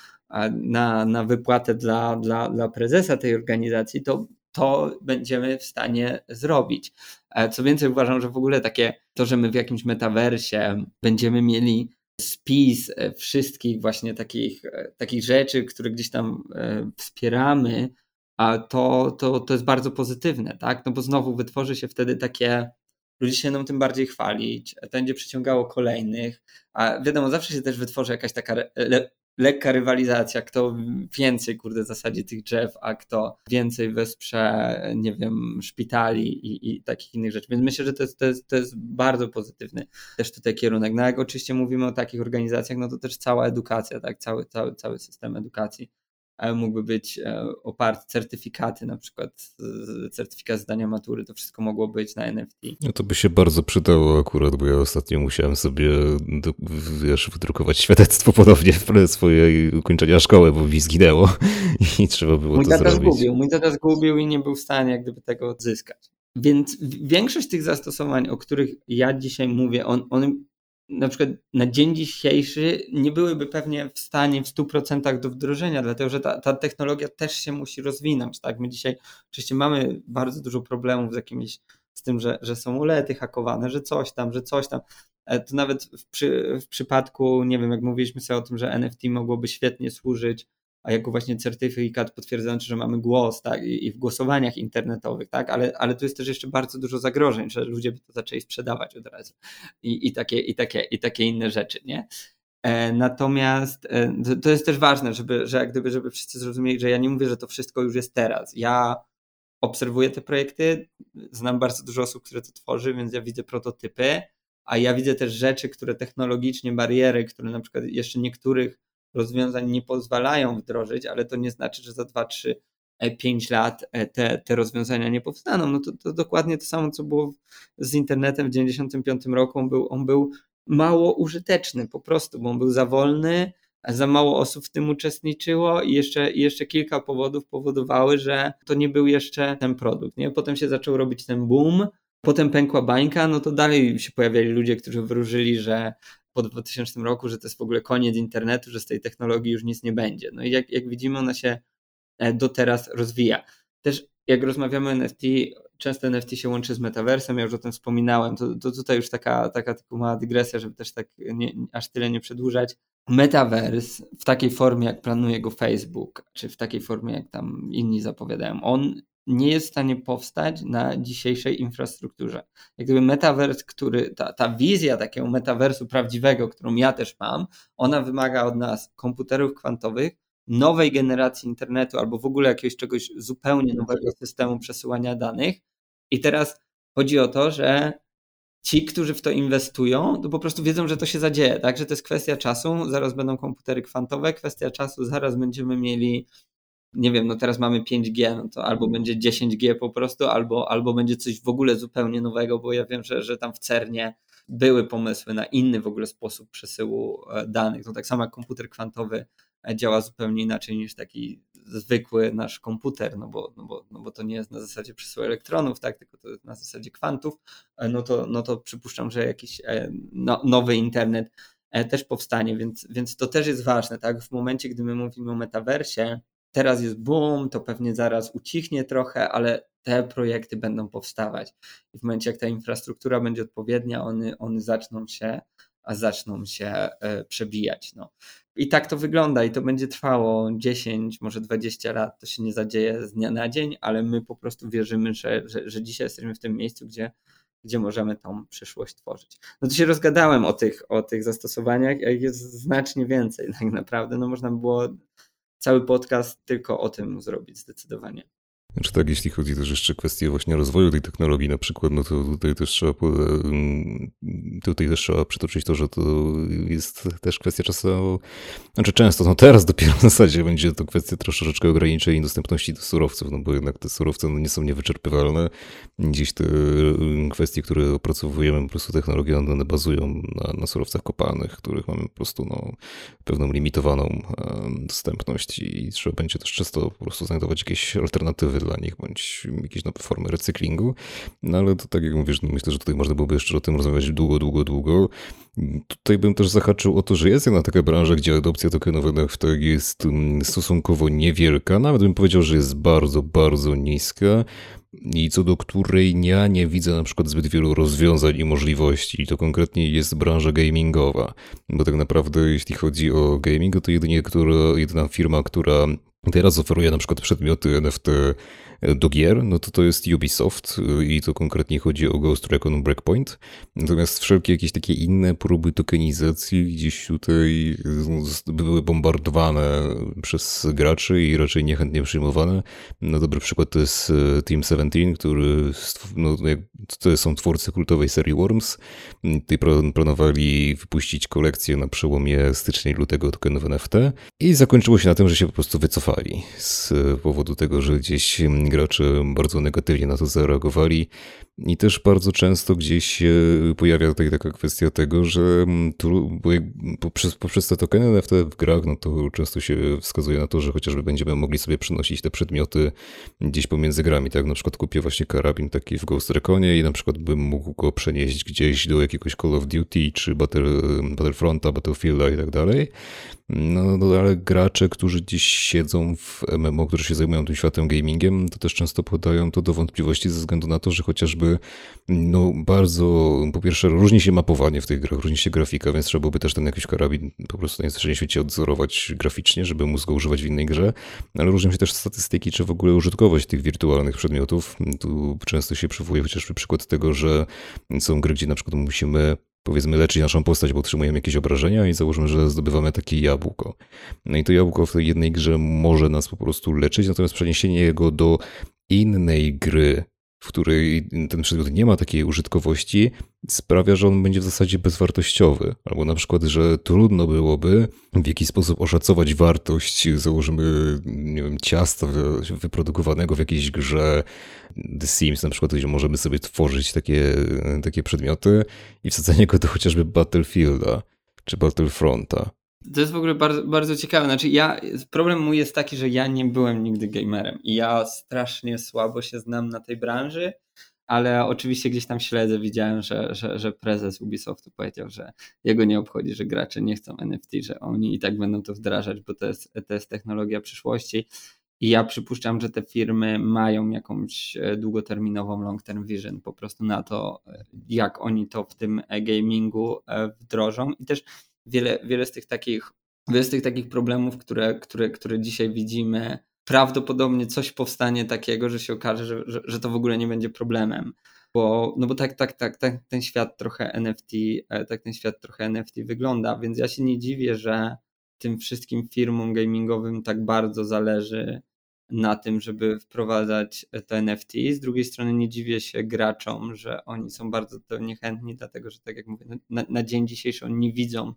na, na wypłatę dla, dla, dla prezesa tej organizacji, to to będziemy w stanie zrobić. E, co więcej, uważam, że w ogóle takie to, że my w jakimś metaversie będziemy mieli spis e, wszystkich właśnie takich, e, takich rzeczy, które gdzieś tam wspieramy, to, to, to jest bardzo pozytywne, tak? No bo znowu wytworzy się wtedy takie, ludzie się będą tym bardziej chwalić, to będzie przyciągało kolejnych, a wiadomo, zawsze się też wytworzy jakaś taka lekka rywalizacja, kto więcej, kurde, zasadzie tych drzew, a kto więcej wesprze, nie wiem, szpitali i, i takich innych rzeczy. Więc myślę, że to jest, to, jest, to jest bardzo pozytywny też tutaj kierunek. No jak oczywiście mówimy o takich organizacjach, no to też cała edukacja, tak, cały, cały, cały system edukacji mógłby być e, oparty, certyfikaty, na przykład certyfikat zdania matury, to wszystko mogło być na NFT. No to by się bardzo przydało akurat, bo ja ostatnio musiałem sobie wiesz, wydrukować świadectwo ponownie w swojej ukończenia szkoły, bo mi zginęło i trzeba było mój to tata zrobić. Zgubił, mój tata zgubił i nie był w stanie jak gdyby tego odzyskać. Więc większość tych zastosowań, o których ja dzisiaj mówię, on, one na przykład na dzień dzisiejszy nie byłyby pewnie w stanie w 100% do wdrożenia, dlatego że ta, ta technologia też się musi rozwinąć. Tak? My dzisiaj oczywiście mamy bardzo dużo problemów z jakimiś z tym, że, że są ulety hakowane, że coś tam, że coś tam. To nawet w, przy, w przypadku, nie wiem, jak mówiliśmy sobie o tym, że NFT mogłoby świetnie służyć a jako właśnie certyfikat potwierdzający, że mamy głos, tak, i w głosowaniach internetowych, tak, ale, ale tu jest też jeszcze bardzo dużo zagrożeń, że ludzie by to zaczęli sprzedawać od razu i, i, takie, i, takie, i takie inne rzeczy, nie? E, natomiast e, to jest też ważne, żeby, że jak gdyby, żeby wszyscy zrozumieli, że ja nie mówię, że to wszystko już jest teraz. Ja obserwuję te projekty, znam bardzo dużo osób, które to tworzy, więc ja widzę prototypy, a ja widzę też rzeczy, które technologicznie, bariery, które na przykład jeszcze niektórych rozwiązań nie pozwalają wdrożyć, ale to nie znaczy, że za 2, 3, 5 lat e, te, te rozwiązania nie powstaną. No to, to dokładnie to samo, co było z internetem w 1995 roku. On był, on był mało użyteczny po prostu, bo on był za wolny, za mało osób w tym uczestniczyło i jeszcze, jeszcze kilka powodów powodowały, że to nie był jeszcze ten produkt. Nie? Potem się zaczął robić ten boom, potem pękła bańka, no to dalej się pojawiali ludzie, którzy wróżyli, że po 2000 roku, że to jest w ogóle koniec internetu, że z tej technologii już nic nie będzie. No i jak, jak widzimy, ona się e, do teraz rozwija. Też jak rozmawiamy o NFT, często NFT się łączy z metaversem, ja już o tym wspominałem, to, to tutaj już taka, taka tylko mała dygresja, żeby też tak nie, aż tyle nie przedłużać. Metaverse w takiej formie, jak planuje go Facebook, czy w takiej formie, jak tam inni zapowiadają, on nie jest w stanie powstać na dzisiejszej infrastrukturze. Jak gdyby metavers, który, ta, ta wizja takiego metaversu prawdziwego, którą ja też mam, ona wymaga od nas komputerów kwantowych, nowej generacji internetu albo w ogóle jakiegoś czegoś zupełnie nowego systemu przesyłania danych. I teraz chodzi o to, że ci, którzy w to inwestują, to po prostu wiedzą, że to się zadzieje, tak? Że to jest kwestia czasu, zaraz będą komputery kwantowe, kwestia czasu, zaraz będziemy mieli nie wiem, no teraz mamy 5G, no to albo będzie 10G po prostu, albo, albo będzie coś w ogóle zupełnie nowego, bo ja wiem, że, że tam w CERNie były pomysły na inny w ogóle sposób przesyłu e, danych. To tak samo jak komputer kwantowy e, działa zupełnie inaczej niż taki zwykły nasz komputer, no bo, no bo, no bo to nie jest na zasadzie przesyłu elektronów, tak, tylko to jest na zasadzie kwantów, e, no to, no to przypuszczam, że jakiś no, nowy internet też powstanie, więc, więc to też jest ważne, tak, w momencie, gdy my mówimy o metaversie, teraz jest boom, to pewnie zaraz ucichnie trochę, ale te projekty będą powstawać. I w momencie, jak ta infrastruktura będzie odpowiednia, one, one zaczną się, a zaczną się e, przebijać. No. I tak to wygląda i to będzie trwało 10, może 20 lat. To się nie zadzieje z dnia na dzień, ale my po prostu wierzymy, że, że, że dzisiaj jesteśmy w tym miejscu, gdzie, gdzie możemy tą przyszłość tworzyć. No to się rozgadałem o tych, o tych zastosowaniach, jest znacznie więcej tak naprawdę. No można by było cały podcast tylko o tym zrobić zdecydowanie. Znaczy tak, jeśli chodzi też jeszcze o kwestię właśnie rozwoju tej technologii na przykład, no to tutaj też trzeba, tutaj też trzeba przytoczyć to, że to jest też kwestia czasu, znaczy często, no teraz dopiero w zasadzie będzie to kwestia troszeczkę ograniczenia dostępności do surowców, no bo jednak te surowce no nie są niewyczerpywalne. Gdzieś te kwestie, które opracowujemy, po prostu technologie, one bazują na, na surowcach kopalnych, których mamy po prostu no, pewną limitowaną dostępność i trzeba będzie też często po prostu znajdować jakieś alternatywy dla nich, bądź jakieś nowe formy recyklingu. No ale to tak jak mówisz, no myślę, że tutaj można byłoby jeszcze o tym rozmawiać długo, długo, długo. Tutaj bym też zahaczył o to, że jest jedna taka branża, gdzie adopcja tokenowych NFT jest mm, stosunkowo niewielka, nawet bym powiedział, że jest bardzo, bardzo niska i co do której ja nie widzę na przykład zbyt wielu rozwiązań i możliwości. I to konkretnie jest branża gamingowa, bo tak naprawdę jeśli chodzi o gaming, to jedynie która, jedyna firma, która Teraz oferuje na przykład przedmioty NFT do gier, no to to jest Ubisoft i to konkretnie chodzi o Ghost Recon Breakpoint. Natomiast wszelkie jakieś takie inne próby tokenizacji gdzieś tutaj były bombardowane przez graczy i raczej niechętnie przyjmowane. No dobry przykład to jest Team 17, który no, to są twórcy kultowej serii Worms. Tutaj planowali wypuścić kolekcję na przełomie stycznia i lutego tokenów NFT i zakończyło się na tym, że się po prostu wycofali z powodu tego, że gdzieś gracze bardzo negatywnie na to zareagowali i też bardzo często gdzieś się pojawia tutaj taka kwestia tego, że tu, poprzez, poprzez te tokeny NFT w grach, no to często się wskazuje na to, że chociażby będziemy mogli sobie przenosić te przedmioty gdzieś pomiędzy grami, tak? Na przykład kupię właśnie karabin taki w Ghost Reconie i na przykład bym mógł go przenieść gdzieś do jakiegoś Call of Duty, czy Battle, Battlefronta, Battlefielda i tak dalej. No, no ale gracze, którzy dziś siedzą w MMO, którzy się zajmują tym światem gamingiem, to też często podają to do wątpliwości ze względu na to, że chociażby no bardzo, po pierwsze różni się mapowanie w tych grach, różni się grafika, więc trzeba byłoby też ten jakiś karabin po prostu na najzwyczajniej świecie odzorować graficznie, żeby móc go używać w innej grze, ale różnią się też statystyki, czy w ogóle użytkowość tych wirtualnych przedmiotów. Tu często się przywołuje chociażby przykład tego, że są gry, gdzie na przykład musimy powiedzmy leczyć naszą postać, bo otrzymujemy jakieś obrażenia i założymy, że zdobywamy takie jabłko. No i to jabłko w tej jednej grze może nas po prostu leczyć, natomiast przeniesienie jego do innej gry, w której ten przedmiot nie ma takiej użytkowości, sprawia, że on będzie w zasadzie bezwartościowy. Albo na przykład, że trudno byłoby w jakiś sposób oszacować wartość, założymy, nie wiem, ciasta wyprodukowanego w jakiejś grze The Sims, na przykład, gdzie możemy sobie tworzyć takie, takie przedmioty i wsadzenie go do chociażby Battlefielda czy Battlefronta. To jest w ogóle bardzo, bardzo ciekawe. Znaczy, ja, problem mój jest taki, że ja nie byłem nigdy gamerem i ja strasznie słabo się znam na tej branży, ale oczywiście gdzieś tam śledzę, widziałem, że, że, że prezes Ubisoftu powiedział, że jego nie obchodzi, że gracze nie chcą NFT, że oni i tak będą to wdrażać, bo to jest, to jest technologia przyszłości. I ja przypuszczam, że te firmy mają jakąś e, długoterminową long-term vision po prostu na to, e, jak oni to w tym gamingu e, wdrożą. I też wiele, wiele z tych takich, wiele z tych takich problemów, które, które, które dzisiaj widzimy, prawdopodobnie coś powstanie takiego, że się okaże, że, że, że to w ogóle nie będzie problemem. Bo, no bo tak, tak, tak, tak ten świat trochę NFT, e, tak ten świat trochę NFT wygląda, więc ja się nie dziwię, że tym wszystkim firmom gamingowym tak bardzo zależy na tym, żeby wprowadzać to NFT. Z drugiej strony nie dziwię się graczom, że oni są bardzo to niechętni, dlatego że tak jak mówię, no, na, na dzień dzisiejszy oni nie widzą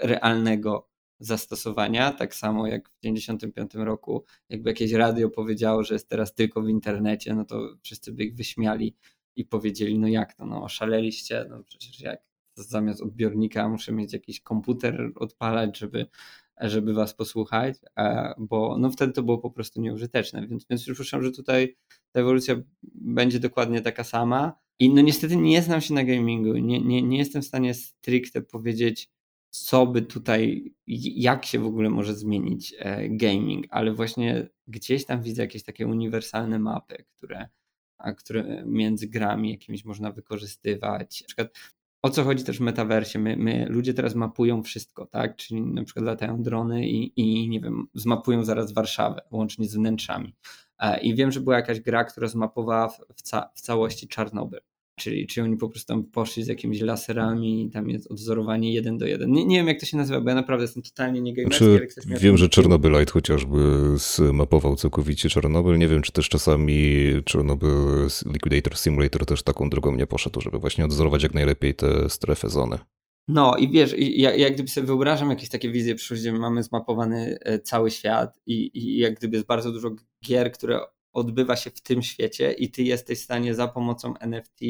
realnego zastosowania, tak samo jak w 1995 roku, jakby jakieś radio powiedziało, że jest teraz tylko w internecie, no to wszyscy by ich wyśmiali i powiedzieli, no jak to, no oszaleliście, no przecież jak? Zamiast odbiornika muszę mieć jakiś komputer odpalać, żeby, żeby was posłuchać, bo no wtedy to było po prostu nieużyteczne, więc, więc przypuszczam, że tutaj ta ewolucja będzie dokładnie taka sama. I no niestety nie znam się na gamingu, nie, nie, nie jestem w stanie stricte powiedzieć, co by tutaj, jak się w ogóle może zmienić e, gaming, ale właśnie gdzieś tam widzę jakieś takie uniwersalne mapy, które, które między grami jakimiś można wykorzystywać. Na przykład o co chodzi też w metaversie? My, my, ludzie teraz mapują wszystko, tak? Czyli na przykład latają drony i, i nie wiem, zmapują zaraz Warszawę, łącznie z wnętrzami. E, I wiem, że była jakaś gra, która zmapowała w, ca w całości Czarnobyl. Czyli, czy oni po prostu tam poszli z jakimiś laserami i tam jest odzorowanie jeden do jeden. Nie, nie wiem jak to się nazywa, bo ja naprawdę jestem totalnie nie znaczy, Wiem, że Czernobylite chociażby zmapował całkowicie Czarnobyl. Nie wiem, czy też czasami Czarnobyl Liquidator Simulator też taką drogą nie poszedł, żeby właśnie odzorować jak najlepiej te strefy zony. No i wiesz, ja, jak gdyby sobie wyobrażam jakieś takie wizje przyszłości, gdzie mamy zmapowany e, cały świat i, i jak gdyby jest bardzo dużo gier, które odbywa się w tym świecie i ty jesteś w stanie za pomocą NFT,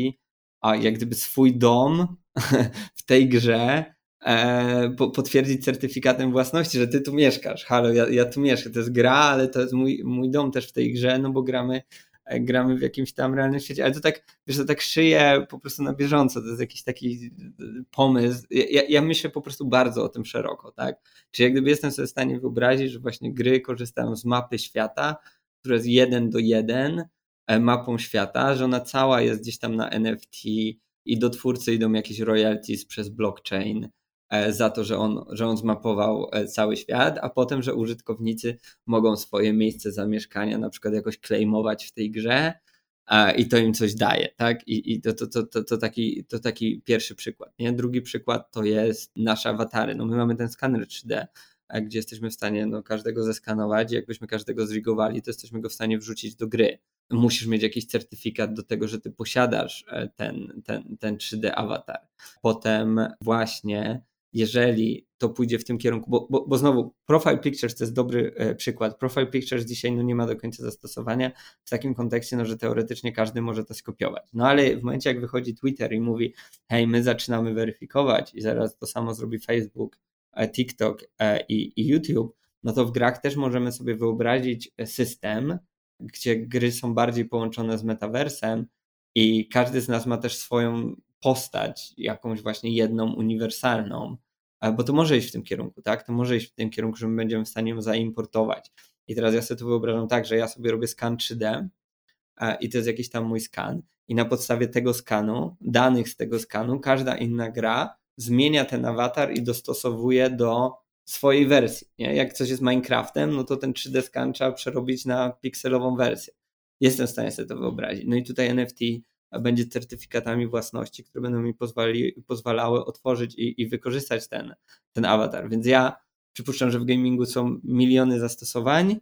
a jak gdyby swój dom w tej grze e, potwierdzić certyfikatem własności, że ty tu mieszkasz. Halo, ja, ja tu mieszkam. To jest gra, ale to jest mój, mój dom też w tej grze, no bo gramy e, gramy w jakimś tam realnym świecie, ale to tak, wiesz, to tak szyje po prostu na bieżąco, to jest jakiś taki pomysł. Ja, ja myślę po prostu bardzo o tym szeroko, tak? Czyli jak gdyby jestem sobie w stanie wyobrazić, że właśnie gry korzystają z mapy świata, która jest jeden do jeden e, mapą świata, że ona cała jest gdzieś tam na NFT i do twórcy idą jakieś royalties przez blockchain e, za to, że on, że on zmapował e, cały świat, a potem, że użytkownicy mogą swoje miejsce zamieszkania na przykład jakoś claimować w tej grze i to im coś daje, tak? I, i to, to, to, to, to, taki, to taki pierwszy przykład. Nie? Drugi przykład to jest nasze awatary. No my mamy ten skaner 3D, gdzie jesteśmy w stanie no, każdego zeskanować. Jakbyśmy każdego zrigowali, to jesteśmy go w stanie wrzucić do gry. Musisz mieć jakiś certyfikat do tego, że ty posiadasz e, ten, ten, ten 3D awatar. Potem właśnie jeżeli to pójdzie w tym kierunku, bo, bo, bo znowu Profile Pictures to jest dobry e, przykład. Profile Pictures dzisiaj no, nie ma do końca zastosowania w takim kontekście, no, że teoretycznie każdy może to skopiować. No ale w momencie jak wychodzi Twitter i mówi hej, my zaczynamy weryfikować i zaraz to samo zrobi Facebook, TikTok e, i, i YouTube, no to w grach też możemy sobie wyobrazić system, gdzie gry są bardziej połączone z metaversem i każdy z nas ma też swoją postać, jakąś właśnie jedną, uniwersalną, bo to może iść w tym kierunku, tak? To może iść w tym kierunku, że my będziemy w stanie ją zaimportować. I teraz ja sobie to wyobrażam tak, że ja sobie robię skan 3D i to jest jakiś tam mój skan i na podstawie tego skanu, danych z tego skanu, każda inna gra zmienia ten awatar i dostosowuje do swojej wersji. Nie? Jak coś jest Minecraftem, no to ten 3D skan trzeba przerobić na pikselową wersję. Jestem w stanie sobie to wyobrazić. No i tutaj NFT będzie certyfikatami własności, które będą mi pozwali, pozwalały otworzyć i, i wykorzystać ten, ten awatar. Więc ja przypuszczam, że w gamingu są miliony zastosowań.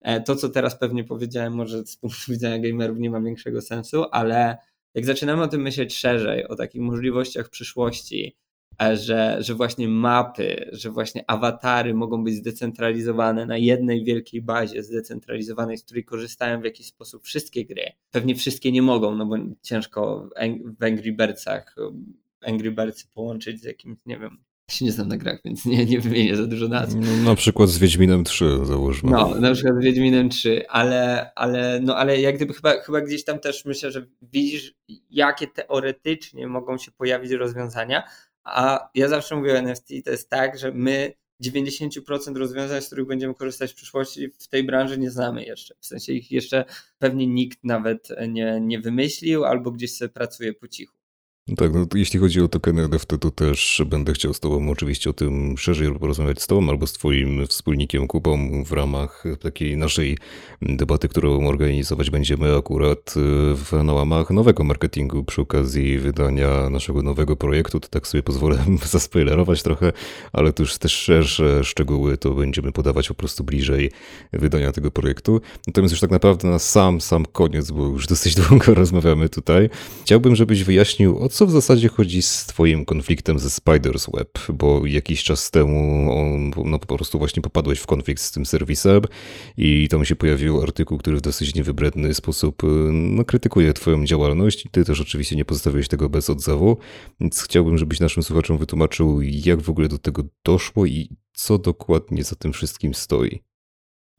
E, to, co teraz pewnie powiedziałem, może z punktu widzenia gamerów nie ma większego sensu, ale jak zaczynamy o tym myśleć szerzej, o takich możliwościach przyszłości, że, że właśnie mapy, że właśnie awatary mogą być zdecentralizowane na jednej wielkiej bazie zdecentralizowanej, z której korzystają w jakiś sposób wszystkie gry. Pewnie wszystkie nie mogą, no bo ciężko w Angry Birdsach Angry Birds połączyć z jakimś, nie wiem, się nie znam na grach, więc nie, nie wymienię za dużo nazw. No, na przykład z Wiedźminem 3 załóżmy. No, na przykład z Wiedźminem 3, ale, ale, no, ale jak gdyby chyba, chyba gdzieś tam też myślę, że widzisz, jakie teoretycznie mogą się pojawić rozwiązania, a ja zawsze mówię o NFT, to jest tak, że my 90% rozwiązań, z których będziemy korzystać w przyszłości, w tej branży nie znamy jeszcze. W sensie ich jeszcze pewnie nikt nawet nie, nie wymyślił albo gdzieś sobie pracuje po cichu. Tak, no jeśli chodzi o tokeny NFT, to też będę chciał z Tobą oczywiście o tym szerzej porozmawiać z Tobą albo z Twoim wspólnikiem Kubą w ramach takiej naszej debaty, którą organizować będziemy akurat w na łamach nowego marketingu przy okazji wydania naszego nowego projektu. To tak sobie pozwolę zaspoilerować trochę, ale to już też szersze szczegóły to będziemy podawać po prostu bliżej wydania tego projektu. Natomiast już tak naprawdę na sam, sam koniec, bo już dosyć długo rozmawiamy tutaj, chciałbym, żebyś wyjaśnił co w zasadzie chodzi z twoim konfliktem ze Spider's Web, bo jakiś czas temu no, po prostu właśnie popadłeś w konflikt z tym serwisem i tam się pojawił artykuł, który w dosyć niewybredny sposób no, krytykuje twoją działalność. I ty też oczywiście nie pozostawiłeś tego bez odzewu, więc chciałbym, żebyś naszym słuchaczom wytłumaczył, jak w ogóle do tego doszło i co dokładnie za tym wszystkim stoi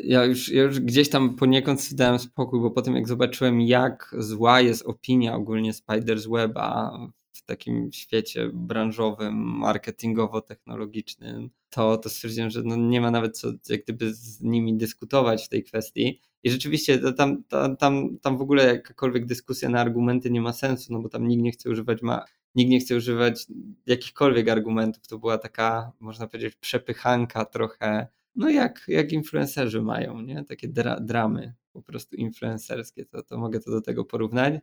ja już, ja już gdzieś tam poniekąd dałem spokój, bo potem jak zobaczyłem, jak zła jest opinia ogólnie Spider's Weba w takim świecie branżowym, marketingowo-technologicznym, to, to stwierdziłem, że no nie ma nawet co jak gdyby z nimi dyskutować w tej kwestii. I rzeczywiście tam, tam, tam, tam w ogóle jakakolwiek dyskusja na argumenty nie ma sensu, no bo tam nikt nie chce używać ma, nikt nie chce używać jakichkolwiek argumentów. To była taka, można powiedzieć, przepychanka trochę no jak, jak influencerzy mają, nie? Takie dra dramy po prostu influencerskie, to, to mogę to do tego porównać.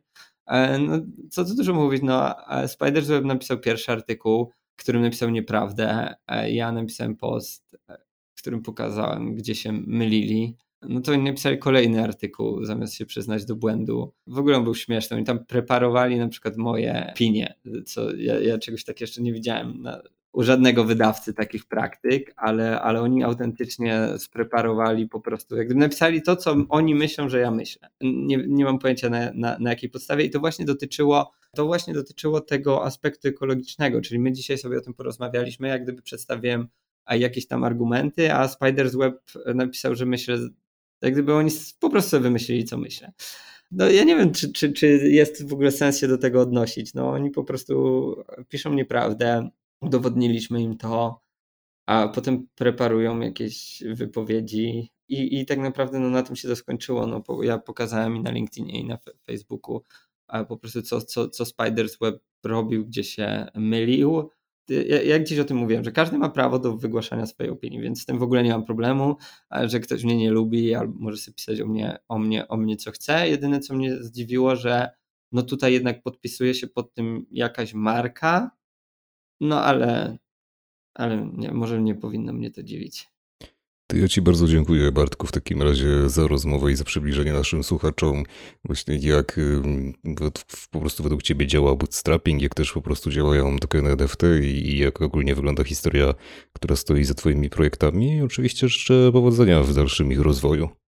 E, no, co tu dużo mówić, no Spider Web napisał pierwszy artykuł, w którym napisał nieprawdę, e, ja napisałem post, e, w którym pokazałem, gdzie się mylili. No to oni napisali kolejny artykuł, zamiast się przyznać do błędu. W ogóle on był śmieszny. Oni tam preparowali na przykład moje opinie, co ja, ja czegoś tak jeszcze nie widziałem na, u żadnego wydawcy takich praktyk, ale, ale oni autentycznie spreparowali po prostu, jak gdyby napisali to, co oni myślą, że ja myślę. Nie, nie mam pojęcia na, na, na jakiej podstawie i to właśnie dotyczyło to właśnie dotyczyło tego aspektu ekologicznego, czyli my dzisiaj sobie o tym porozmawialiśmy, jak gdyby przedstawiłem jakieś tam argumenty, a Spider's Web napisał, że myślę, jak gdyby oni po prostu sobie wymyślili, co myślę. No ja nie wiem, czy, czy, czy jest w ogóle sens się do tego odnosić. No oni po prostu piszą nieprawdę, udowodniliśmy im to, a potem preparują jakieś wypowiedzi i, i tak naprawdę no, na tym się to skończyło. No, ja pokazałem i na LinkedInie i na Facebooku po prostu co, co, co Spider's Web robił, gdzie się mylił. jak dziś o tym mówiłem, że każdy ma prawo do wygłaszania swojej opinii, więc z tym w ogóle nie mam problemu, że ktoś mnie nie lubi albo może sobie pisać o mnie, o mnie, o mnie co chce. Jedyne co mnie zdziwiło, że no tutaj jednak podpisuje się pod tym jakaś marka, no ale, ale nie, może nie powinno mnie to dziwić. To ja Ci bardzo dziękuję, Bartku, w takim razie za rozmowę i za przybliżenie naszym słuchaczom właśnie jak po prostu według Ciebie działa bootstrapping, jak też po prostu działają tokeny NFT i jak ogólnie wygląda historia, która stoi za Twoimi projektami i oczywiście życzę powodzenia w dalszym ich rozwoju.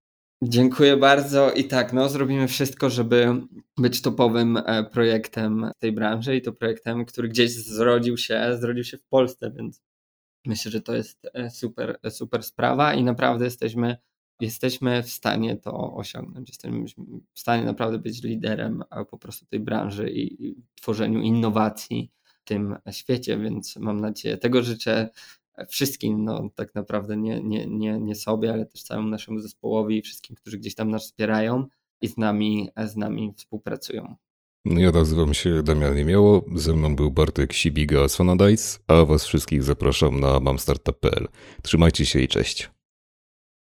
Dziękuję bardzo i tak, no zrobimy wszystko, żeby być topowym e, projektem tej branży i to projektem, który gdzieś zrodził się, zrodził się w Polsce, więc myślę, że to jest e, super, e, super sprawa i naprawdę jesteśmy, jesteśmy w stanie to osiągnąć. Jesteśmy w stanie naprawdę być liderem po prostu tej branży i tworzeniu innowacji w tym świecie, więc mam nadzieję, tego życzę wszystkim, no tak naprawdę nie, nie, nie, nie sobie, ale też całemu naszemu zespołowi i wszystkim, którzy gdzieś tam nas wspierają i z nami, z nami współpracują. No ja nazywam się Damian Niemiało, ze mną był Bartek Sibiga z Fanadice, a was wszystkich zapraszam na mamstartup.pl. Trzymajcie się i cześć.